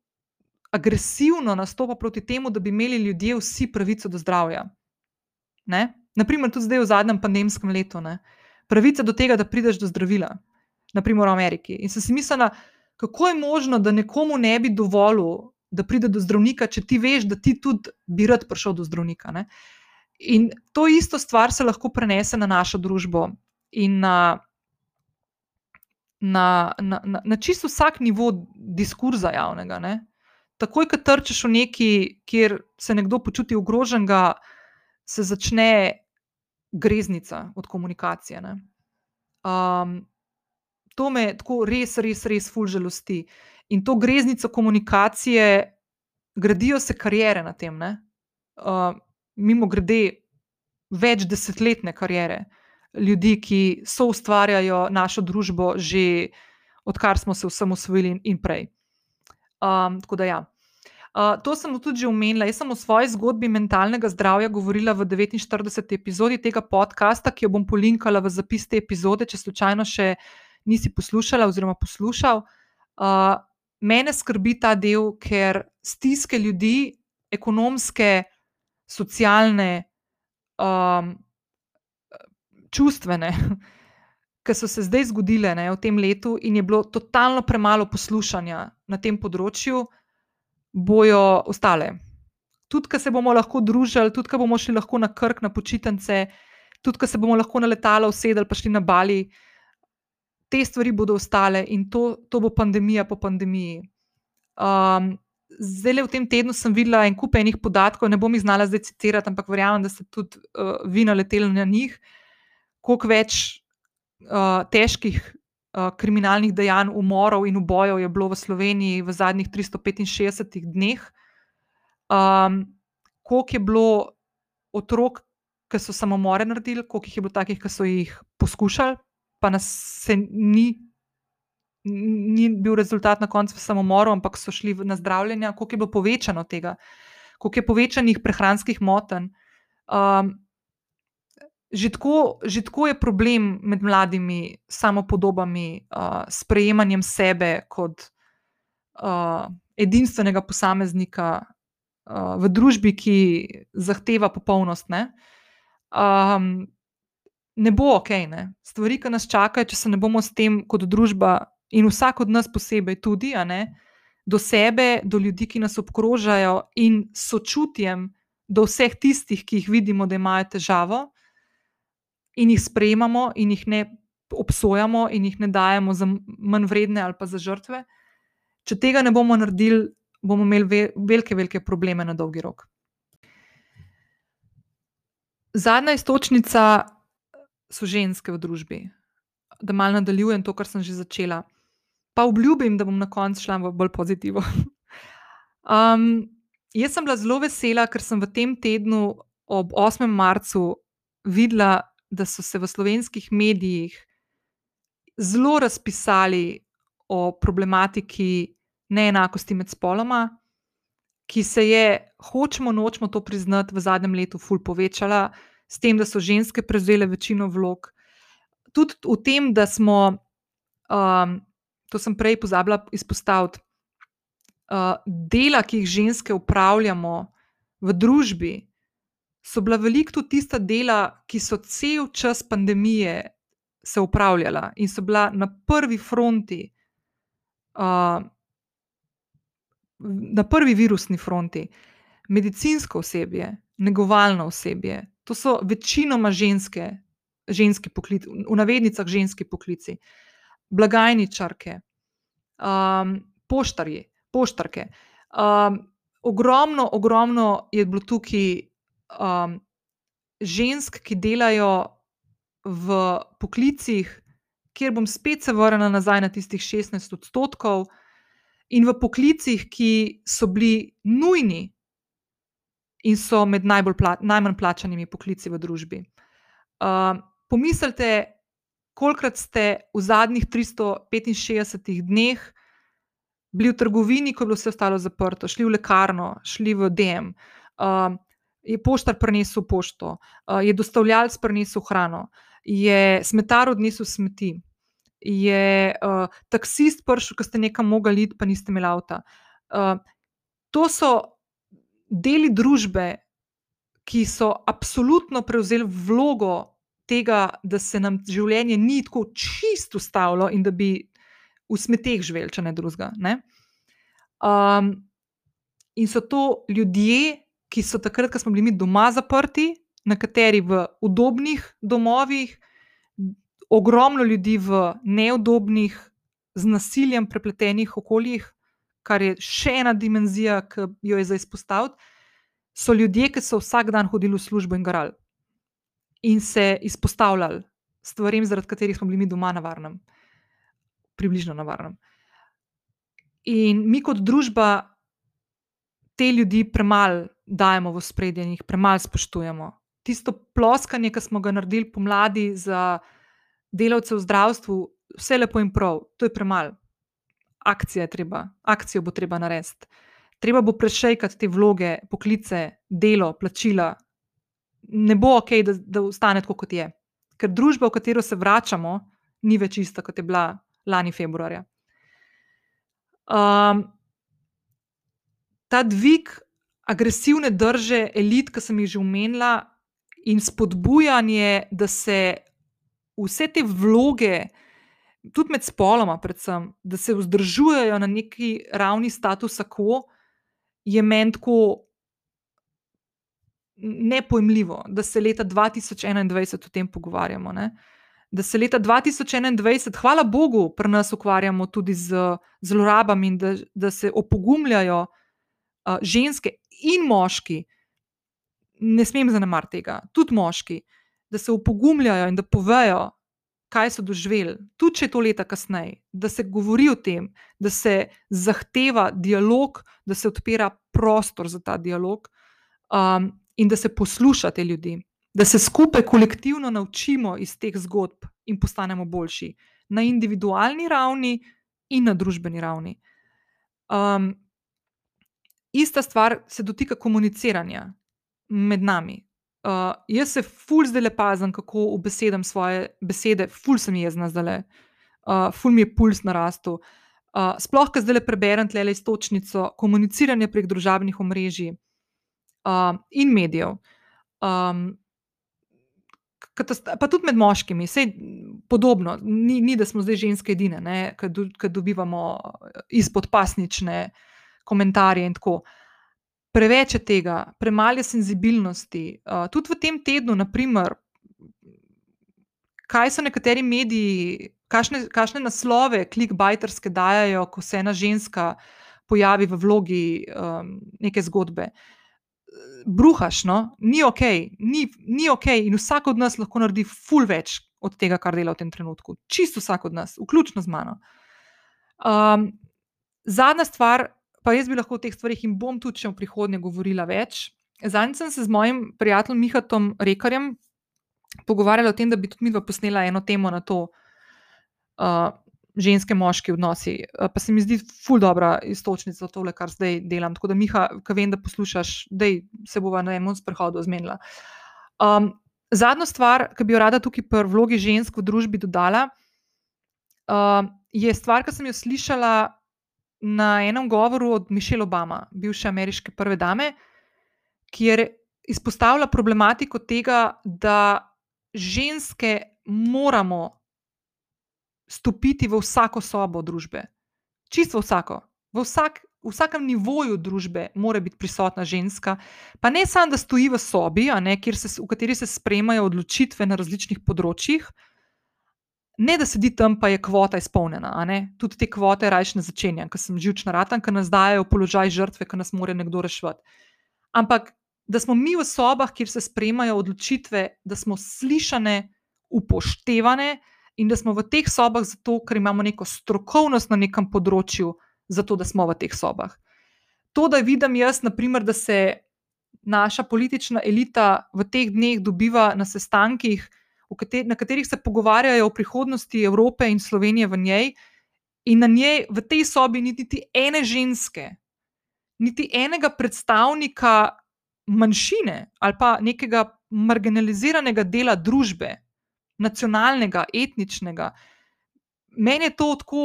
Speaker 1: agresivno nastopa proti temu, da bi imeli ljudje vsi pravico do zdravja. Ne? Naprimer, tudi zdaj v zadnjem pandemskem letu, ne? Pravica do tega, da prideš do zdravila, naprimer v Ameriki. In sem si mislila, kako je možno, da nekomu ne bi dovolil, da pride do zdravnika, če ti veš, da ti tudi bi rad prišel do zdravnika. Ne? In to isto stvar se lahko prenese na našo družbo in na, na, na, na, na čisto vsak nivo diskurza javnega. Ne? Takoj, ko trčiš v neki, kjer se nekdo počuti ogroženega, se začne greznica od komunikacije. Um, to me tako res, res, res fulžalosti. In to greznico komunikacije, gradijo se karijere na tem. Uh, mimo grede, več desetletne karijere ljudi, ki so ustvarjajo našo družbo, že odkar smo se in, in prej. Um, tako da ja. Uh, to sem tudi že omenila. Jaz sem o svoji zgodbi mentalnega zdravja govorila v 49. epizodi tega podcasta, ki jo bom polinkala v zapis te epizode, če slučajno še nisi poslušala oziroma poslušal. Uh, mene skrbi ta del, ker stiske ljudi, ekonomske, socialne, um, čustvene, ki so se zdaj zgodile ne, v tem letu, in je bilo totalno premalo poslušanja na tem področju, bojo ostale. Tudi, ker se bomo lahko družili, tudi, ker bomo šli lahko na krk, na počitnice, tudi, ker se bomo lahko na letalo usedeli, pa šli na Bali te stvari bodo ostale in to, to bo pandemija po pandemiji. Um, zdaj, v tem tednu sem videla en kup enih podatkov, ne bom jih znala zdaj citirati, ampak verjamem, da ste tudi uh, vi naleteli na njih, koliko več uh, težkih kriminalnih dejanj, umorov in ubojev je bilo v Sloveniji v zadnjih 365 dneh. Um, koliko je bilo otrok, ki so samomore naredili, koliko jih je bilo takih, ki so jih poskušali pa nas se ni, ni bil rezultat na koncu samomoru, ampak so šli na zdravljenje, koliko je bilo povečano tega, koliko je povečanih prehranskih motenj. Um, Že tako, že tako je problem med mladimi samopodobami, uh, sprejemanjem sebe kot uh, edinstvenega posameznika uh, v družbi, ki zahteva popolnost. Um, ne bo ok. Ne? Stvari, ki nas čakajo, če se ne bomo s tem kot družba in vsak od nas posebej tudi, ne, do sebe, do ljudi, ki nas obkrožajo in sočutjem do vseh tistih, ki jih vidimo, da imajo težavo, in jih sprejemamo, in jih ne obsojamo, in jih ne dajemo za manj vredne ali pa za žrtve. Če tega ne bomo naredili, bomo imeli velike, velike probleme na dolgi rok. Zadnja istočnica so ženske v družbi. Da malo nadaljujem to, kar sem že začela. Pa obljubim, da bom na koncu šla v bolj pozitivno. um, jaz sem bila zelo vesela, ker sem v tem tednu ob 8. marcu videla, da so se v slovenskih medijih zelo razpisali o problematiki neenakosti med spoloma, ki se je, hočemo nočemo to priznati, v zadnjem letu ful povečala s tem, da so ženske prevzele večino vlog. Tudi v tem, da smo, um, to sem prej pozabila izpostaviti, uh, dela, ki jih ženske upravljamo v družbi, so bila veliko tudi tista dela, ki so cel čas pandemije se upravljala in so bila na prvi fronti. Uh, Na prvi virusni fronti, medicinsko osebje, negovalno osebje, To so večinoma ženske, ženski poklici, v navednicah ženski poklici, blagajničarke, um, poštarji, poštarke. Um, ogromno, ogromno je bilo tukaj um, žensk, ki delajo v poklicih, kjer bom spet se vrnila nazaj na tistih 16 odstotkov, in v poklicih, ki so bili nujni in so med pla najmanj plačanimi poklici v družbi. Uh, pomislite, kolikrat ste v zadnjih 365 dneh bili v trgovini, ko je bilo vse ostalo zaprto, šli v lekarno, šli v DM, uh, je poštar prinesel pošto, uh, je dostavljalec prinesel hrano, je smetar odnesel smeti. Je uh, taksist prišel, ko ste nekam mogli iti, pa niste imeli avta. Uh, to so deli družbe, ki so absolutno prevzeli vlogo tega, da se nam življenje ni tako čisto ustavilo in da bi v smeteh živeli, če ne drugega. Um, In so to ljudje, ki so takrat, ko smo bili mi doma zaprti, nekateri v udobnih domovih, ogromno ljudi v neudobnih, z nasiljem prepletenih okoljih, kar je še ena dimenzija, ki jo je za izpostaviti. So ljudje, ki so vsak dan hodili v službo in garali in se izpostavljali stvarem, zaradi katerih smo bili mi doma na varnem, približno na varnem. In mi kot družba te ljudi premalo dajemo v spredje in jih premalo spoštujemo. Tisto ploskanje, ki smo ga naredili pomladi za delavce v zdravstvu, vse lepo in prav, to je premalo. Akcija je treba, akcijo bo treba narediti. Treba bo prešejkati te vloge, poklice, delo, plačila. Ne bo ok, da, da ostane tako, kot je. Ker družba, v katero se vračamo, ni več ista, kot je bila lani februarja. Um, ta dvig agresivne drže elit, ki sem jih že omenila, in spodbujanje, da se vse te vloge, tudi med spoloma, predvsem, da se vzdržujejo na neki ravni statusa quo, je meni tako nepojmljivo, da se leta 2021 o tem pogovarjamo. Ne? Da se leta 2021, hvala Bogu, pri nas ukvarjamo tudi z zlorabami in da, da se opogumljajo uh, ženske in moški, ne smem zanemariti tega, tudi moški, da se opogumljajo in da povejo, kaj so doživeli, tudi če je to leta kasneje, da se govori o tem, da se zahteva dialog, da se odpira prostor za ta dialog um, in da se posluša te ljudi, da se skupaj kolektivno naučimo iz teh zgodb in postanemo boljši na individualni ravni in na družbeni ravni. Um, ista stvar se dotika komuniciranja med nami. Uh, jaz se ful zdaj le pazim, kako ubesedam svoje besede, ful sem jezna zdaj le, uh, ful mi je puls narastel. Uh, sploh, ker zdaj le preberem tle istočnico komuniciranja prek družabnih omrežij uh, in medijev. Um, Pa tudi med moškimi, vse podobno, ni, ni da smo zdaj ženske edine, ki do, dobivamo izpodpasnične komentarje in tako. Preveč je tega, premalo je senzibilnosti. Uh, tudi v tem tednu, naprimer, kaj so nekateri mediji, kakšne, kakšne naslove, klikbajterske dajo, ko se ena ženska pojavi v vlogi um, neke zgodbe. Bruhaš, no, ni ok, ni, ni ok, in vsak od nas lahko naredi ful več od tega, kar dela v tem trenutku. Čisto vsak od nas, vključno z mano. Um, zadnja stvar, pa jaz bi lahko o teh stvarih in bom tudi v prihodnje govorila več. Zadnjič sem se z mojim prijateljem Mihatom Rekarjem pogovarjala o tem, da bi tudi mi dva posnela eno temo na to. Uh, Ženske, moški odnosi. Pa se mi zdi, ful dobra istočnica za tole, kar zdaj delam. Tako da, Miha, ki vem, da poslušaš, da se bova na enem sprehodu zmenila. Um, zadnja stvar, ki bi jo rada tukaj pri vlogi žensk v družbi dodala, uh, je stvar, ki sem jo slišala na enem govoru od Mišela Obama, bivše ameriške prve dame, kjer izpostavlja problematiko tega, da ženske moramo stopiti v vsako sobo družbe. Čisto vsako. V, vsak, vsakem nivoju družbe mora biti prisotna ženska, pa ne samo, da stoji v sobi, ne, se, v kateri se sprejemajo odločitve na različnih področjih, ne da sedi tam, pa je kvota izpolnjena. Tudi te kvote rajš ne začenjam, ker sem živčna ratan, ker nas dajo v položaj žrtve, ker nas mora nekdo rešiti. Ampak da smo mi v sobah, kjer se sprejemajo odločitve, da smo slišane, upoštevane in da smo v teh sobah zato, ker imamo neko strokovnost na nekem področju, zato da smo v teh sobah. To, da vidim jaz, naprimer, da se naša politična elita v teh dneh dobiva na sestankih, kateri, na katerih se pogovarjajo o prihodnosti Evrope in Slovenije v njej, in na njej v tej sobi ni niti ene ženske, niti enega predstavnika manjšine ali pa nekega marginaliziranega dela družbe, nacionalnega, etničnega. Meni je to tako.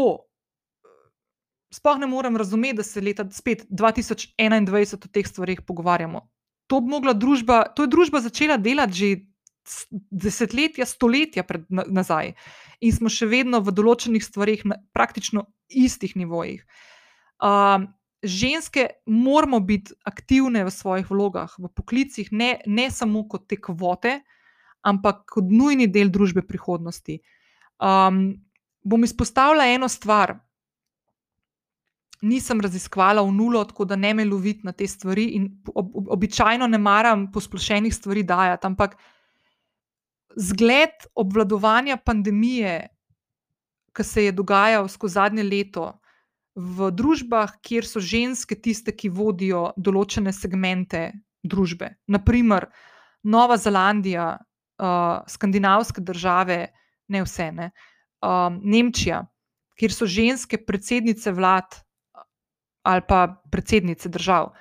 Speaker 1: Sploh ne morem razumeti, da se leta spet 2021 o teh stvarih pogovarjamo. To, družba, to je družba začela delati že desetletja, stoletja pred, nazaj in smo še vedno v določenih stvarih na praktično istih nivojih. Uh, ženske moramo biti aktivne v svojih vlogah, v poklicih, ne, ne samo kot te kvote, ampak kot nujni del družbe prihodnosti. Um, bom izpostavila eno stvar. Nisem raziskvala v nulo, tako da ne me loviti na te stvari, in ob, ob, običajno ne maram posplošenih stvari dajati, ampak zgled obvladovanja pandemije, ki se je dogajal skozi zadnje leto, v družbah, kjer so ženske tiste, ki vodijo določene segmente družbe. Naprimer, Nova Zelandija, uh, skandinavske države, ne vse, ne, uh, Nemčija, kjer so ženske predsednice vlad ali pa predsednice držav.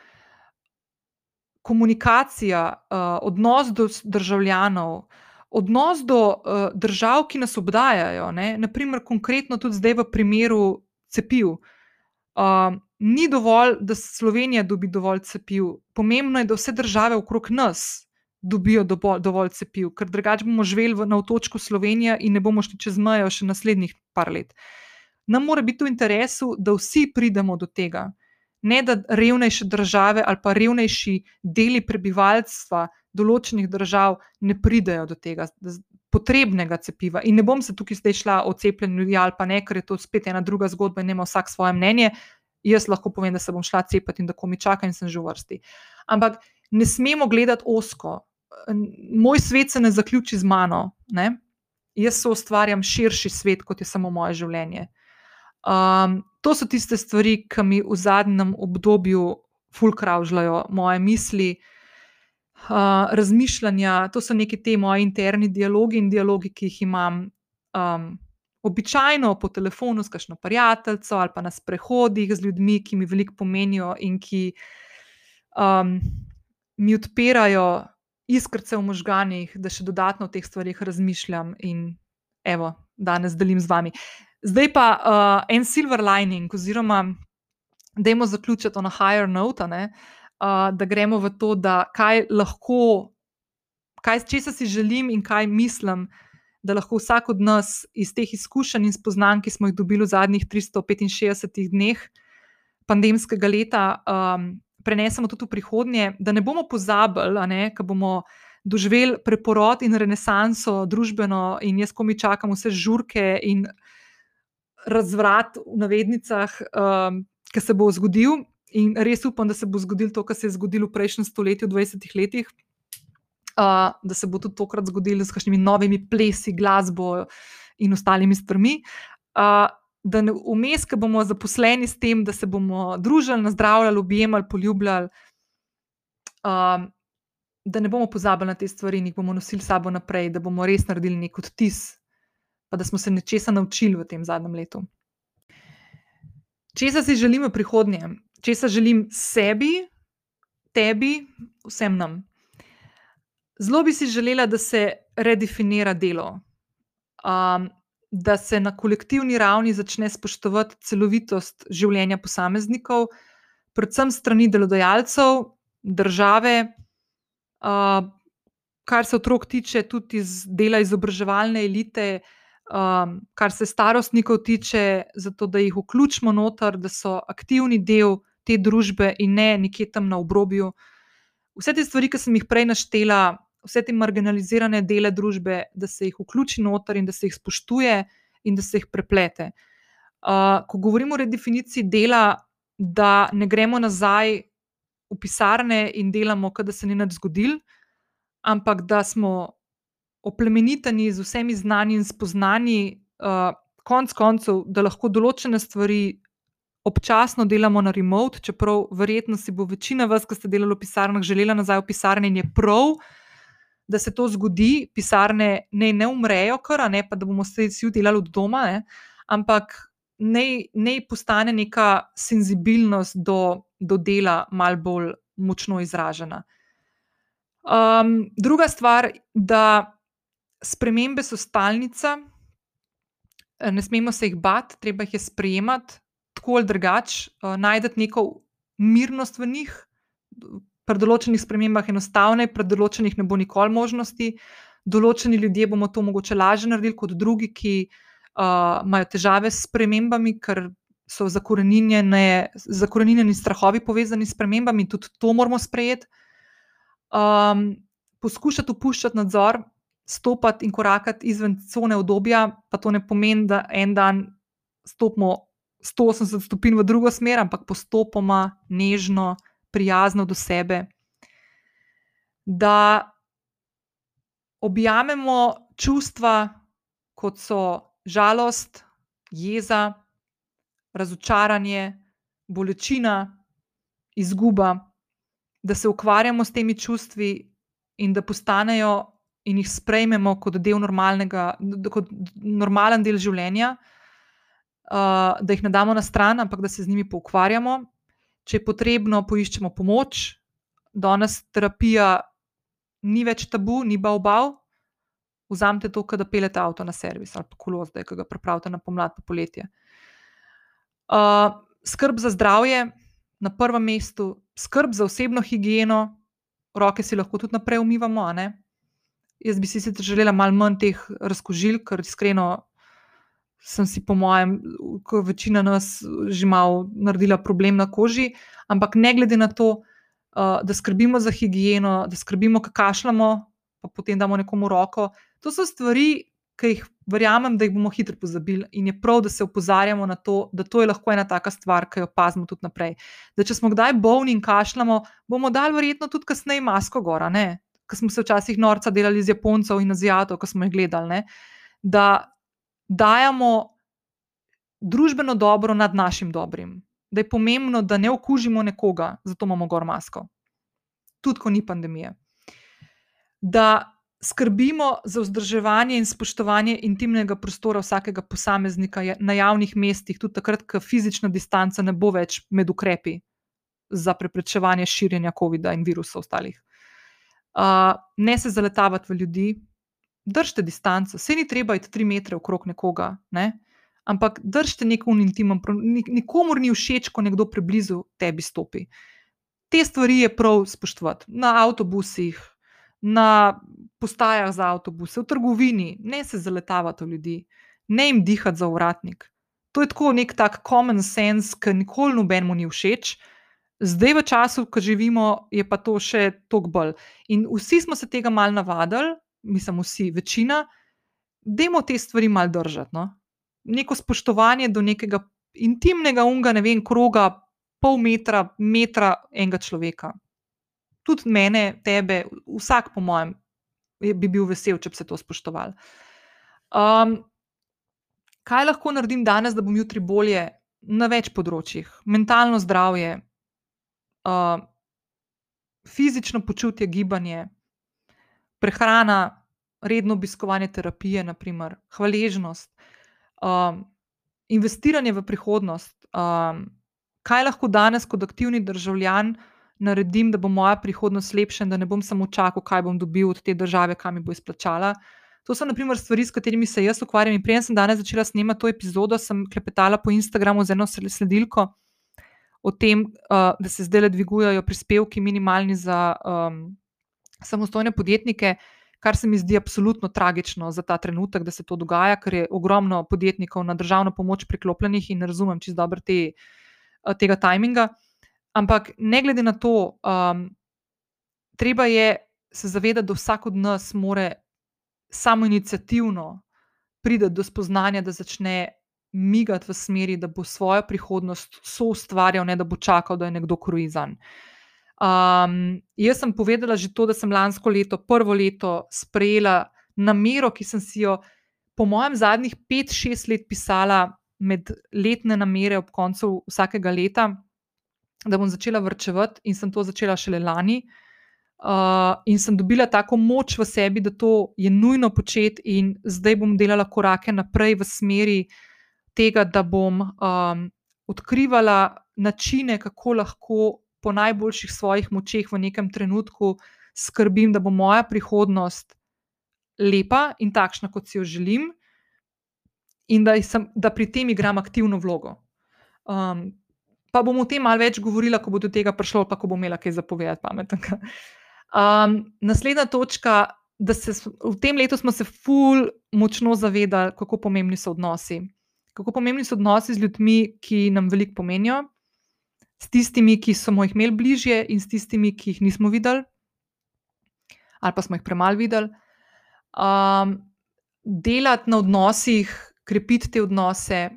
Speaker 1: Komunikacija, uh, odnos do državljanov, odnos do uh, držav, ki nas obdajajo, ne, naprimer, konkretno tudi zdaj v primeru cepiv. Um, ni dovolj, da Slovenija dobi dovolj cepiv. Pomembno je, da vse države okrog nas dobijo dovolj, dovolj cepiv, ker drugače bomo živeli na otočku Slovenija in ne bomo šli čez mejo še naslednjih par let. Nam mora biti v interesu, da vsi pridemo do tega. Ne da revnejše države ali pa revnejši deli prebivalstva določenih držav ne pridejo do tega potrebnega cepiva. In ne bom se tukaj zdaj šla o cepljenju ljudi ali pa ne, ker je to spet ena druga zgodba in ima vsak svoje mnenje. Jaz lahko povem, da se bom šla cepiti in da ko mi čaka in sem že v vrsti. Ampak ne smemo gledati osko. Moj svet se ne zaključi z mano. Ne? Jaz se ustvarjam širši svet, kot je samo moje življenje. Um, to so tiste stvari, ki mi v zadnjem obdobju fulkravžljajo moje misli, uh, razmišljanja, to so neki ti moji interni dialogi in dialogi, ki jih imam um, običajno po telefonu s kakšno prijateljico ali pa na sprehodih z ljudmi, ki mi veliko pomenijo in ki um, mi odpirajo iskrce v možganjih, da še dodatno o teh stvarih razmišljam in evo, danes delim z vami. Zdaj pa uh, en silver lining, oziroma da imamo zaključiti na higher note. Uh, da gremo v to, da kaj lahko, kaj, če se si želim in kaj mislim, da lahko vsak od nas iz teh izkušenj in spoznanj, ki smo jih dobili v zadnjih 365 dneh pandemskega leta, um, prenesemo tudi v prihodnje, da ne bomo pozabili, da bomo. Doživeli preporod in renesanso družbeno, in jaz, ko mi čakam vse žurke in razvrat v navednicah, um, ki se bo zgodil, In res upam, da se bo zgodilo to, kar se je zgodilo v prejšnjem stoletju, v 20 letih, uh, da se bo tudi tokrat zgodilo s kakšnimi novimi plesi, glasbo in ostalimi stvarmi. Uh, da vmes, ki bomo zaposleni s tem, da se bomo družili, nazdravljali, objemali, poljubljali, uh, da ne bomo pozabili na te stvari in jih bomo nosili s sabo naprej, da bomo res naredili nek odtis, pa da smo se nečesa naučili v tem zadnjem letu. Če se želimo prihodnje, če se želim sebi, tebi, vsem nam. Zelo bi si želela, da se redefinira delo, um, da se na kolektivni ravni začne spoštovati celovitost življenja posameznikov, predvsem strani delodajalcev, države, uh, kar se otrok tiče, tudi iz dela izobraževalne elite. Um, kar se starostnikov tiče, zato da jih vključimo noter, da so aktivni del te družbe in ne nekje tam na obrobju. Vse te stvari, ki sem jih prej naštela, vse te marginalizirane dele družbe, da se jih vključi noter in da se jih spoštuje in da se jih preplete. Uh, ko govorimo o redefiniciji dela, da ne gremo nazaj v pisarne in delamo, da se ni nič zgodil, ampak da smo oplemeniteni z vsemi znanji in spoznanji, uh, konc koncev, da lahko določene stvari občasno delamo na remote, čeprav verjetno si bo večina vas, ki ste delali v pisarnah, želela nazaj v pisarne in je prav, da se to zgodi. Pisarne ne, ne umrejo, kar ne pa, da bomo vsi delali od doma, ne, ampak naj postane neka senzibilnost do, do dela mal bolj močno izražena. Um, druga stvar, da spremembe so stalnica, ne smemo se jih bati, treba jih je sprejemati tako ali drugače uh, najti neko mirnost v njih, pri določenih spremembah enostavne, pri določenih ne bo nikoli možnosti. Določeni ljudje bomo to mogoče lažje naredili kot drugi, ki uh, imajo težave s spremembami, ker so zakorenjeni strahovi povezani s premembami, tudi to moramo sprejeti. Um, poskušati upuščati nadzor, stopiti in korakati izven cone obdobja, pa to ne pomeni, da en dan stopimo 180 stopinj v drugo smer, ampak postopoma, nežno, prijazno do sebe. Da objamemo čustva, kot so žalost, jeza, razočaranje, bolečina, izguba, da se ukvarjamo s temi čustvi in da postanejo in jih sprejmemo kot del normalnega, kot normalen del življenja, uh, da jih ne damo na stran, ampak da se z njimi poukvarjamo. Če je potrebno, poiščemo pomoč. Danes terapija ni več tabu, ni bav-bav. Vzamite to, da pelete avto na servis ali pa kolo, zdaj, ki ga pripravite na pomlad, pa poletje. Uh, skrb za zdravje na prvem mestu, skrb za osebno higieno, roke si lahko tudi naprej umivamo. Jaz bi si sicer želela malo manj teh razkožil, ker iskreno sem si, po mojem, kot večina nas, že malo naredila problem na koži. Ampak ne glede na to, uh, da skrbimo za higieno, da skrbimo, kaj kašljamo, pa potem damo nekomu roko. To so stvari, ki jih verjamem, da jih bomo hitro pozabili. In je prav, da se opozarjamo na to, da to je lahko ena taka stvar, ki jo pazimo tudi naprej. Da če smo kdaj bolni in kašljamo, bomo dali verjetno tudi kasneje masko gora. Ker smo se včasih norca delali z Japoncev in Azijatov, ko smo jih gledali. Ne? Da dajemo družbeno dobro nad našim dobrim. Da je pomembno, da ne okužimo nekoga, zato imamo gor masko. Tudi, ko ni pandemije da skrbimo za vzdrževanje in spoštovanje intimnega prostora vsakega posameznika na javnih mestih, tudi takrat, ko fizična distanca ne bo več med ukrepi za preprečevanje širjenja COVID-a in virusov ostalih. Uh, ne se zaletavati v ljudi, držite distanco, se ni treba iti tri metre okrog nekoga, ne? ampak držite nek unintimen, nikomor ni všeč, ko nekdo preblizu tebi stopi. Te stvari je prav spoštovati na avtobusih, na postajah za avtobuse, v trgovini, ne se zaletavati v ljudi, ne jim dihati za uratnik. To je tako nek tak common sense, ki nikoli nobenemu ni všeč. Zdaj, v času, ko živimo, je pa to še toliko bolj. In vsi smo se tega mal navadili, mislim, vsi, večina, da imamo te stvari mal držati. No? Neko spoštovanje do nekega intimnega unga, ne vem, kroga, pol metra, metra enega človeka tudi mene, tebe, vsak, po mojem, bi bil vesel, če bi se to spoštovali. Um, kaj lahko naredim danes, da bom jutri bolje na več področjih? Mentalno zdravje, fizično počutje, gibanje, prehrana, redno obiskovanje terapije, naprimer, hvaležnost, um, investiranje v prihodnost. Um, kaj lahko danes, kot aktivni državljan, naredim, da bo moja prihodnost lepša da ne bom samo čakal, kaj bom dobil od te države, kam mi bo izplačala. To so, na primer, stvari, s katerimi se jaz ukvarjam. Prej sem danes začela snemati to epizodo, sem klepetala po Instagramu z eno sledilko o tem, uh, da se zdaj le dvigujejo prispevki minimalni za um, samostojne podjetnike, kar se mi zdi absolutno tragično za ta trenutek, da se to dogaja, ker je ogromno podjetnikov na državno pomoč priklopljenih in ne razumem čist dobro te, tega tajminga. Ampak ne glede na to, um, treba je se zavedati, da vsak od nas more samo inicijativno priti do spoznanja, da začne migati v smeri, da bo svojo prihodnost so ustvarjal, ne da bo čakal, da je nekdo kruizan. Um, jaz sem povedala že to, da sem lansko leto, prvo leto, sprejela namero, ki sem si jo, po mojem, zadnjih 5-6 let pisala med letne namere ob koncu vsakega leta da bom začela vrčevati, in sem to začela šele lani. Uh, in sem dobila tako moč v sebi, da to je nujno početi, in zdaj bom delala korake naprej v smeri tega, da bom um, odkrivala načine, kako lahko po najboljših svojih močeh v nekem trenutku skrbim, da bo moja prihodnost lepa in takšna, kot si jo želim, in da, sem, da pri tem igram aktivno vlogo. Um, pa bom o tem malo več govorila, ko bo do tega prišlo, pa ko bom imela kaj zapovedati pametnega. Um, naslednja točka, da se v tem letu smo se ful močno zavedali, kako pomembni so odnosi. Kako pomembni so odnosi z ljudmi, ki nam veliko pomenijo, s tistimi, ki smo jih imeli bližje, in s tistimi, ki jih nismo videli, ali pa smo jih premalo videli. Um, delati na odnosih, krepiti te odnose,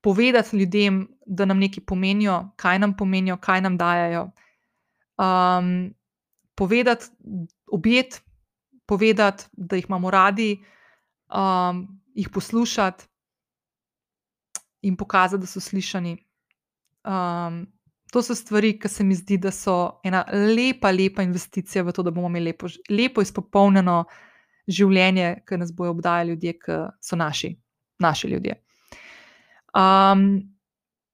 Speaker 1: povedati ljudem, da nam nekaj pomenijo, kaj nam pomenijo, kaj nam dajajo. Um, povedati, objeti, povedati, da jih imamo radi, um, jih poslušati in pokazati, da so slišani. Um, to so stvari, ki se mi zdi, da so ena lepa, lepa investicija v to, da bomo imeli lepo, lepo izpopolnjeno življenje, ki nas bojo obdajali ljudje, ki so naši, naši ljudje. Um,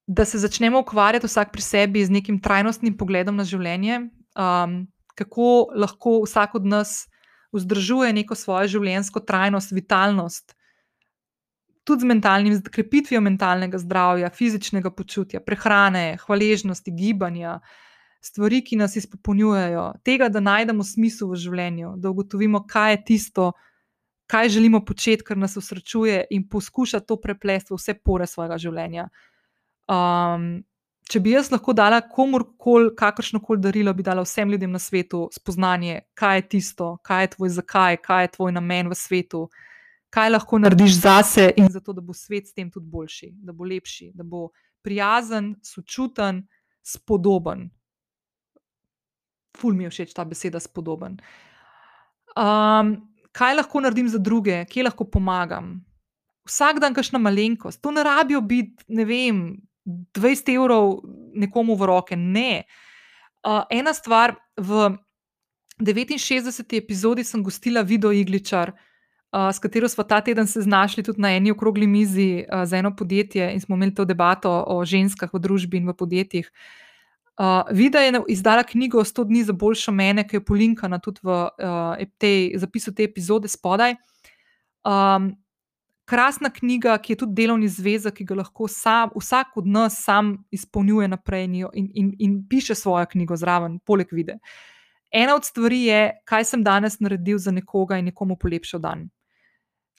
Speaker 1: da se začnemo ukvarjati vsak pri sebi z nekim trajnostnim pogledom na življenje, um, kako lahko vsak od nas vzdržuje neko svojo življenjsko trajnost, vitalnost, tudi z mentalnim, z krepitvijo mentalnega zdravja, fizičnega počutja, prehrane, hvaležnosti, gibanja, stvari, ki nas izpopolnjujejo, tega, da najdemo smisel v življenju, da ugotovimo, kaj je tisto, kaj želimo početi, kar nas usrečuje, in poskušati to preplesti vse pore svojega življenja. Um, če bi jaz lahko dala komorkoli, kakršno koli darilo, bi dala vsem ljudem na svetu spoznanje, kaj je tisto, kaj je tvoj zakaj, kaj je tvoj namen v svetu, kaj lahko narediš zase in zato, da bo svet s tem tudi boljši, da bo lepši, da bo prijazen, sočuten, spodoben. Ful mi je všeč ta beseda spodoben. Um, kaj lahko naredim za druge, kje lahko pomagam? Vsak dan, kašna malenkost, to ne rabijo biti, ne vem, 20 evrov nekomu v roke. Ne. Uh, ena stvar, v 69. epizodi sem gostila video Igličar, uh, s katero smo ta teden se znašli tudi na eni okrogli mizi uh, za eno podjetje in smo imeli to debato o ženskah v družbi in v podjetjih. Uh, Vida je izdala knjigo 100 dni za boljšo mene, ki je polinkana tudi v uh, tej, zapisu te epizode spodaj. Um, krasna knjiga, ki je tudi delovni zvezek, ki ga lahko sam, vsak od nas sam izpolnjuje naprej in, in, in piše svojo knjigo zraven, poleg vide. Ena od stvari je, kaj sem danes naredil za nekoga in nekomu polepšal dan.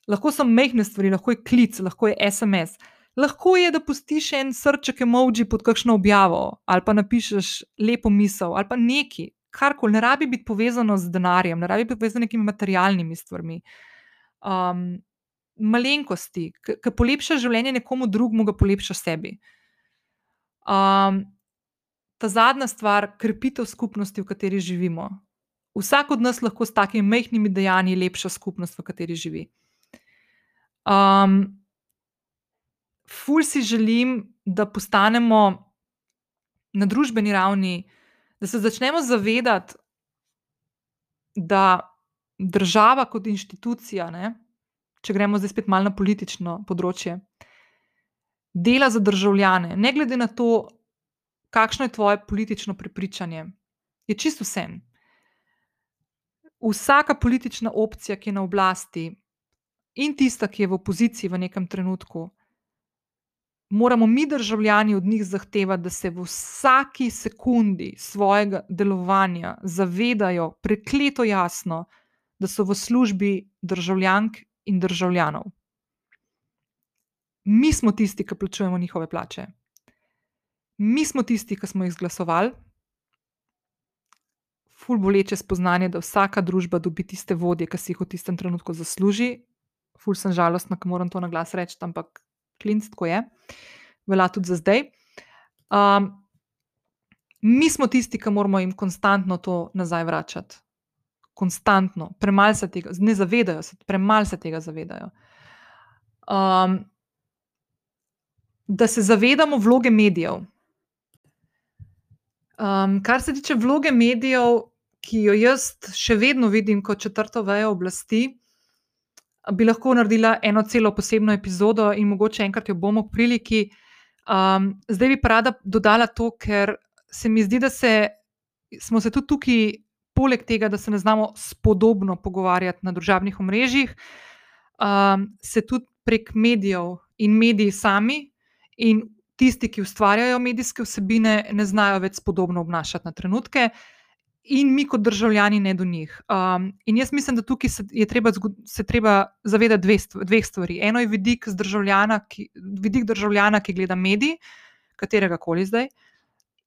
Speaker 1: Lahko so mehke stvari, lahko je klic, lahko je SMS. Lahko je, da pustiš en srček emoji pod kakšno objavo, ali pa napišeš lepo misel, ali pa nekaj, karkoli, ne rabi biti povezano z denarjem, ne rabi biti povezano z nekimi materialnimi stvarmi. Um, malenkosti, ki polepša življenje nekomu drugemu, ga polepša sebi. Um, ta zadnja stvar, krepitev skupnosti, v kateri živimo. Vsak od nas lahko s takimi majhnimi dejanji lepša skupnost, v kateri živi. Um, ful si želim, da postanemo na družbeni ravni, da se začnemo zavedati, da država kot inštitucija, ne, če gremo zdaj spet malo na politično področje, dela za državljane, ne glede na to, kakšno je tvoje politično prepričanje, je čisto vse. Vsaka politična opcija, ki je na oblasti, in tista, ki je v opoziciji v nekem trenutku, moramo mi, državljani, od njih zahtevati, da se v vsaki sekundi svojega delovanja zavedajo prekleto jasno, da so v službi državljank in državljanov. Mi smo tisti, ki plačujemo njihove plače. Mi smo tisti, ki smo jih izglasovali. Ful boleče spoznanje, da vsaka družba dobi tiste vodje, ki si jih v tistem trenutku zasluži. Ful sem žalostna, ker moram to na glas reči, ampak klinc tako je. Velja tudi za zdaj. Um, mi smo tisti, ki moramo jim konstantno to nazaj vračati konstantno, premalo se tega, ne zavedajo se, premalo se tega zavedajo. Um, da se zavedamo vloge medijev. Um, kar se tiče vloge medijev, ki jo jaz še vedno vidim kot četrto vejo oblasti, bi lahko naredila eno celo posebno epizodo in mogoče enkrat jo bomo v priliki. Um, zdaj bi pa rada dodala to, ker se mi zdi, da se, smo se tudi tukaj poleg tega, da se ne znamo spodobno pogovarjati na družabnih omrežjih, um, se tudi prek medijev in mediji sami in tisti, ki ustvarjajo medijske vsebine, ne znajo več spodobno obnašati na trenutke. In mi, kot državljani, ne do njih. Um, in jaz mislim, da tukaj se je treba, se treba zavedati dve dveh stvari. Eno je vidik državljana, ki, vidik državljana, ki gleda medij, katerega koli zdaj,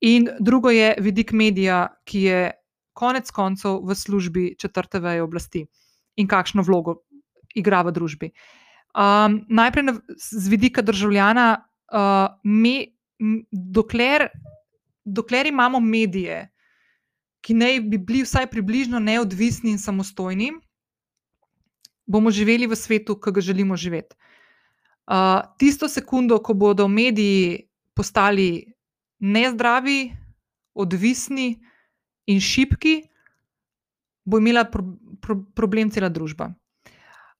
Speaker 1: in drugo je vidik medija, ki je konec koncev v službi četrte veje oblasti in kakšno vlogo igra v družbi. Um, najprej na, z vidika državljana, uh, me, dokler, dokler imamo medije, ki naj bi bili vsaj približno neodvisni in samostojni, bomo živeli v svetu, ki ga želimo živeti. Uh, tisto sekundo, ko bodo mediji postali nezdravi, odvisni in šipki, bo imela pro, pro, problem cela družba.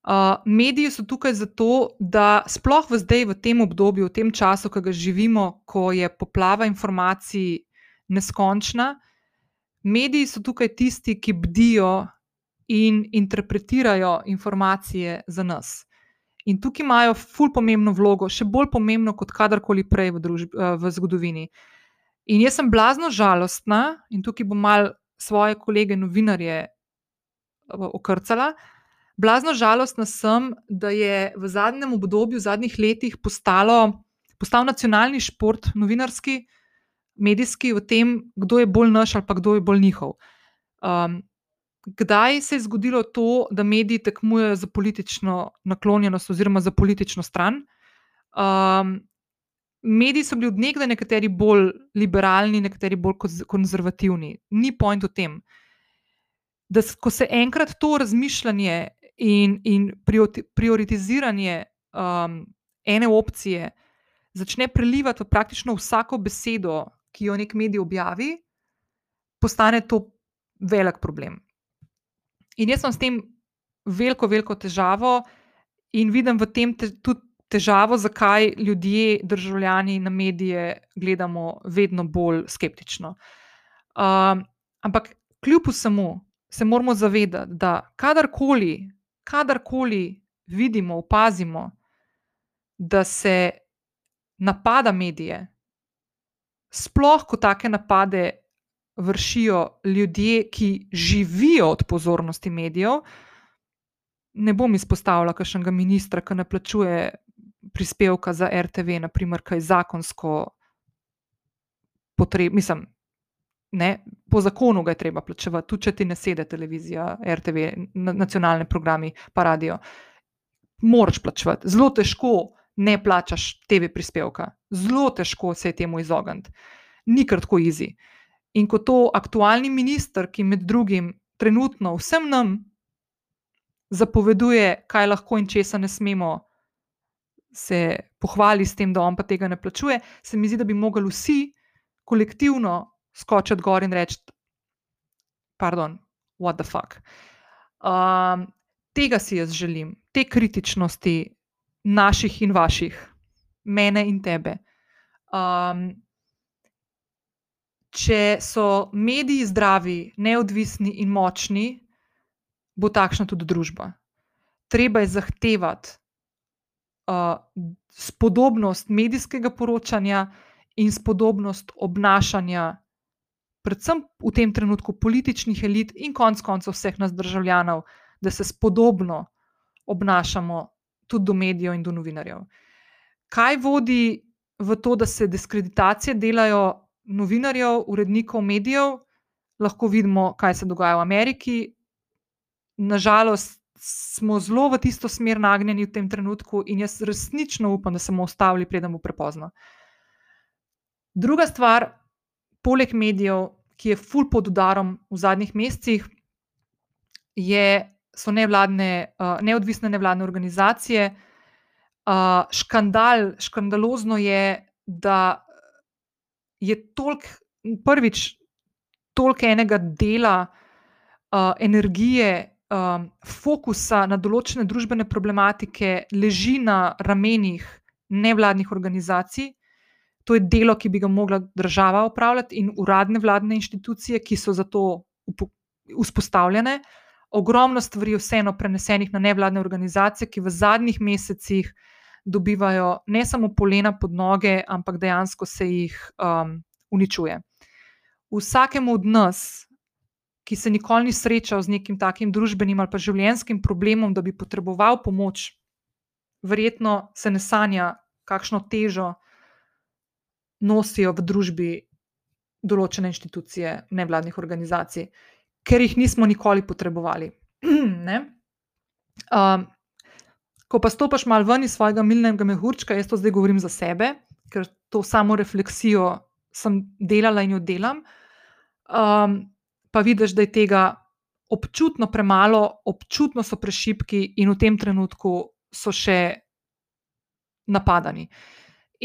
Speaker 1: Uh, mediji so tukaj zato, da sploh v zdaj, v tem obdobju, v tem času, ki ga živimo, ko je poplava informacij neskončna, mediji so tukaj tisti, ki bdijo in interpretirajo informacije za nas. In tukaj imajo ful pomembno vlogo, še bolj pomembno kot kadarkoli prej v, družbi, v zgodovini. In jaz sem blazno žalostna, in tukaj bom mal svoje kolege, novinarje, okrcala. Blazno žalostna sem, da je v zadnjem obdobju, v zadnjih letih, postalo, postal nacionalni šport, novinarski, medijski, v tem, kdo je bolj naš ali pa kdo je bolj njihov. Um, kdaj se je zgodilo to, da mediji tekmujejo za politično naklonjenost oziroma za politično stran? Um, mediji so bili odnegdaj nekateri bolj liberalni, nekateri bolj konzervativni. Ni point v tem. Da, ko se enkrat to razmišljanje in, in prioritiziranje um, ene opcije začne prelivati v praktično vsako besedo, ki jo nek medij objavi, postane to velik problem. In jaz sem s tem veliko, veliko težavo in vidim v tem te, tudi težavo, zakaj ljudje, državljani na medije gledamo vedno bolj skeptično. Um, ampak kljub vsemu se moramo zavedati, da kadarkoli kadarkoli vidimo, opazimo, da se napada medije, sploh ko take napade vršijo ljudje, ki živijo od pozornosti medijev, ne bom izpostavila kakšnega ministra, ki ne plačuje prispevka za RTV, naprimer, kaj zakonsko potrebno, mislim. Ne, po zakonu ga je treba plačevati, tudi če ti ne sedi televizija, RTV, nacionalne programe, pa radio. Moraš plačevati. Zelo težko ne plačaš TV prispevka, zelo težko se je temu izogniti. Ni kar tako izi. In ko to aktualni minister, ki med drugim trenutno vsem nam zapoveduje, kaj lahko in česa ne smemo, se pohvali s tem, da on pa tega ne plačuje, se mi zdi, da bi mogli vsi kolektivno skočiti gor in reči: Pardon, what the fuck. Um, tega si jaz želim, te kritičnosti naših in vaših, mene in tebe. Um, če so mediji zdravi, neodvisni in močni, bo takšna tudi družba. Treba je zahtevati uh, spodobnost medijskega poročanja in spodobnost obnašanja predvsem v tem trenutku političnih elit in konec koncev vseh nas državljanov, da se spodobno obnašamo tudi do medijev in do novinarjev. Kaj vodi v to, da se diskreditacije delajo novinarjev, urednikov medijev? Lahko vidimo, kaj se dogaja v Ameriki. Nažalost, smo zelo v tisto smer nagnjeni v tem trenutku, in jaz resnično upam, da se bomo ustavili, preden bo prepozno. Druga stvar, poleg medijev, ki je ful pod udarom v zadnjih mesecih, je, so nevladne, uh, neodvisne nevladne organizacije. Uh, škandal, škandalozno je, da je toliko, prvič, toliko enega dela, uh, energije, um, fokusa na določene družbene problematike leži na ramenih nevladnih organizacij, to je delo, ki bi ga mogla država upravljati in uradne vladne inštitucije, ki so za to vzpostavljene. Ogromno stvari vseeno prenesenih na nevladne organizacije, ki v zadnjih mesecih dobivajo ne samo polena pod noge, ampak dejansko se jih um, uničuje. Vsakemu od nas ki se nikoli ni srečal z nekim takim družbenim ali pa življenjskim problemom, da bi potreboval pomoč, verjetno se ne sanja, kakšno težo nosijo v družbi določene inštitucije, nevladnih organizacij, ker jih nismo nikoli potrebovali. um, ko pa stopiš malo ven iz svojega milnega mehurčka, jaz to zdaj govorim za sebe, ker to samo refleksijo sem delala in jo delam. Um, pa vidiš, da je tega občutno premalo, občutno so prešipki in v tem trenutku so še napadani.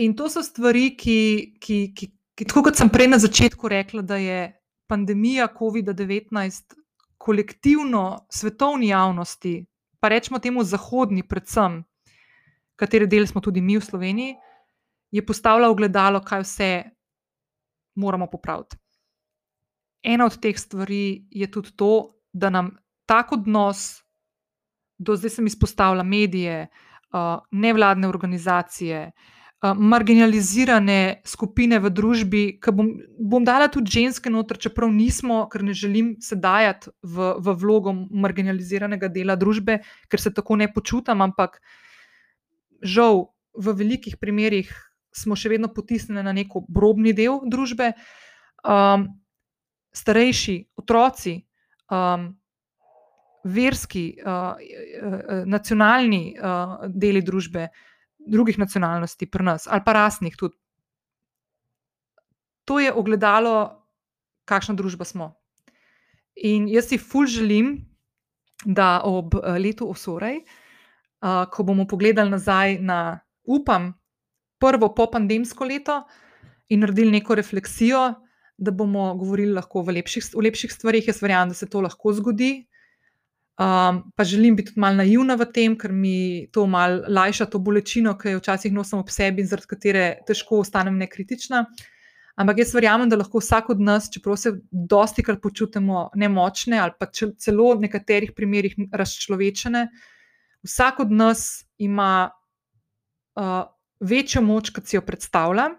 Speaker 1: In to so stvari, ki, ki, ki, ki tako kot sem prej na začetku rekla, da je pandemija COVID-19 kolektivno svetovni javnosti, pa rečemo temu zahodni, predvsem, katere del smo tudi mi v Sloveniji, je postavila ogledalo, kaj vse moramo popraviti. Ena od teh stvari je tudi to, da nam tak odnos, do zdaj sem izpostavila medije, nevladne organizacije, marginalizirane skupine v družbi, ki bom, bom dala tudi ženske noter, čeprav nismo, ker ne želim se dajati v, v vlogo marginaliziranega dela družbe, ker se tako ne počutam, ampak žal v velikih primerjih smo še vedno potisnjeni na neko obrobni del družbe. Um, starejši, otroci, um, verski, uh, nacionalni uh, deli družbe, drugih nacionalnosti, pri nas, ali pa rasnih tudi. To je ogledalo, kakšna družba smo. In jaz si fulj želim, da ob letu Osorej, uh, ko bomo pogledali nazaj na, upam, prvo popandemsko leto in naredili neko refleksijo, da bomo govorili lahko v lepših, v lepših stvarih. Jaz verjamem, da se to lahko zgodi. Um, pa želim biti tudi malo naivna v tem, ker mi to malo lajša to bolečino, ki jo včasih nosim ob sebi in zaradi katere težko ostanem nekritična. Ampak jaz verjamem, da lahko vsak od nas, čeprav se dosti krat počutimo nemočne ali pa celo v nekaterih primerjih razčlovečene, vsak od nas ima uh, večjo moč, kot si jo predstavlja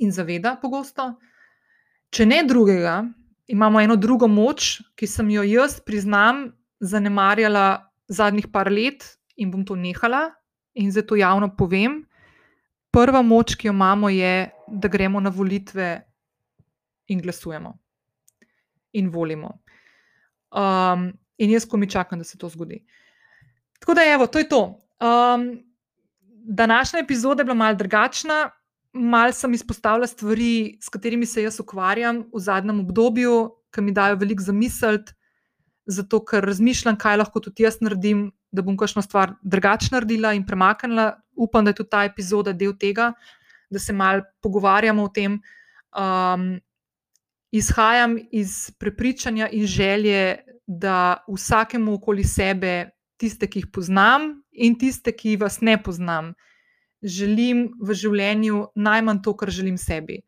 Speaker 1: in zaveda pogosto. Če ne drugega, imamo eno drugo moč, ki sem jo jaz, priznam, zanemarjala zadnjih par let in bom to nehala in zdaj to javno povem. Prva moč, ki jo imamo, je, da gremo na volitve in glasujemo in volimo. Um, in jaz, ko mi čakam, da se to zgodi. Tako da, evo, to je to. Um, današnja epizoda je bila malce drugačna, malce sem izpostavila stvari, s katerimi se jaz ukvarjam v zadnjem obdobju, ki mi dajo veliko zamisliti zato ker razmišljam, kaj lahko tudi jaz naredim, da bom kakšno stvar drugače naredila in premaknila. Upam, da je tudi ta epizoda del tega, da se mal pogovarjamo o tem. Um, izhajam iz prepričanja in želje, da vsakemu okoli sebe, tiste, ki jih poznam, in tiste, ki vas ne poznam, želim v življenju najmanj to, kar želim sebi.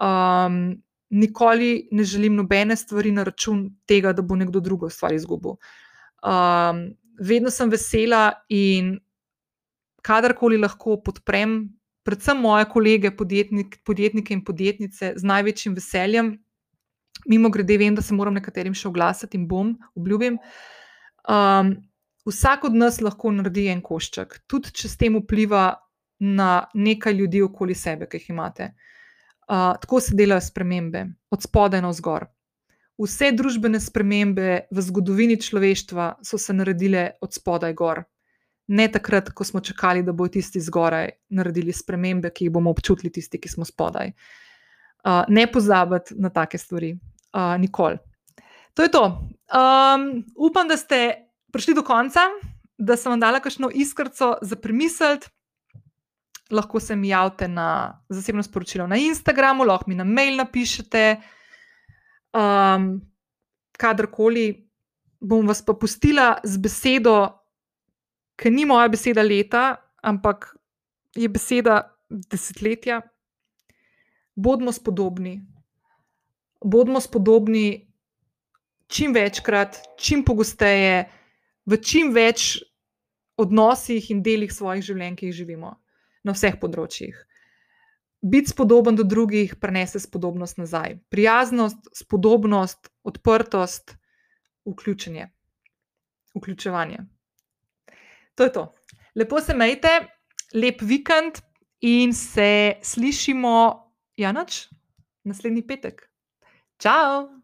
Speaker 1: Um, nikoli ne želim nobene stvari na račun tega, da bo nekdo drugo stvar izgubil. Um, vedno sem vesela in kadarkoli lahko podprem, predvsem moje kolege, podjetnik, podjetnike in podjetnice, z največjim veseljem. Mimo grede, vem, da se moram nekaterim še oglasiti in bom, obljubim. Um, vsak od nas lahko naredi en košček, tudi če s tem vpliva na nekaj ljudi okoli sebe, ki jih imate. Uh, tako se delajo spremembe, od spodaj na vzgor. Vse družbene spremembe v zgodovini človeštva so se naredile od spodaj gor. Ne takrat, ko smo čakali, da bodo tisti zgoraj naredili spremembe, ki jih bomo občutili, tisti, ki smo spodaj. Uh, ne pozabiti na take stvari, uh, nikoli. To je to. Um, upam, da ste prišli do konca, da sem vam dala kakšno iskrco za premisliti lahko se mi javite na zasebno sporočilo na Instagramu, lahko mi na mail napišete. Um, kadarkoli bom vas pa pustila z besedo, ki ni moja beseda leta, ampak je beseda desetletja. Bodimo spodobni. Bodimo spodobni čim večkrat, čim pogosteje, v čim več odnosih in delih svojih življenj, ki jih živimo na vseh področjih. biti spodoben do drugih, prenese spodobnost nazaj. Prijaznost, spodobnost, odprtost, vključenje, vključevanje. To je to. Lepo se majte, lep vikend in se slišimo, Janoč, naslednji petek. Ciao!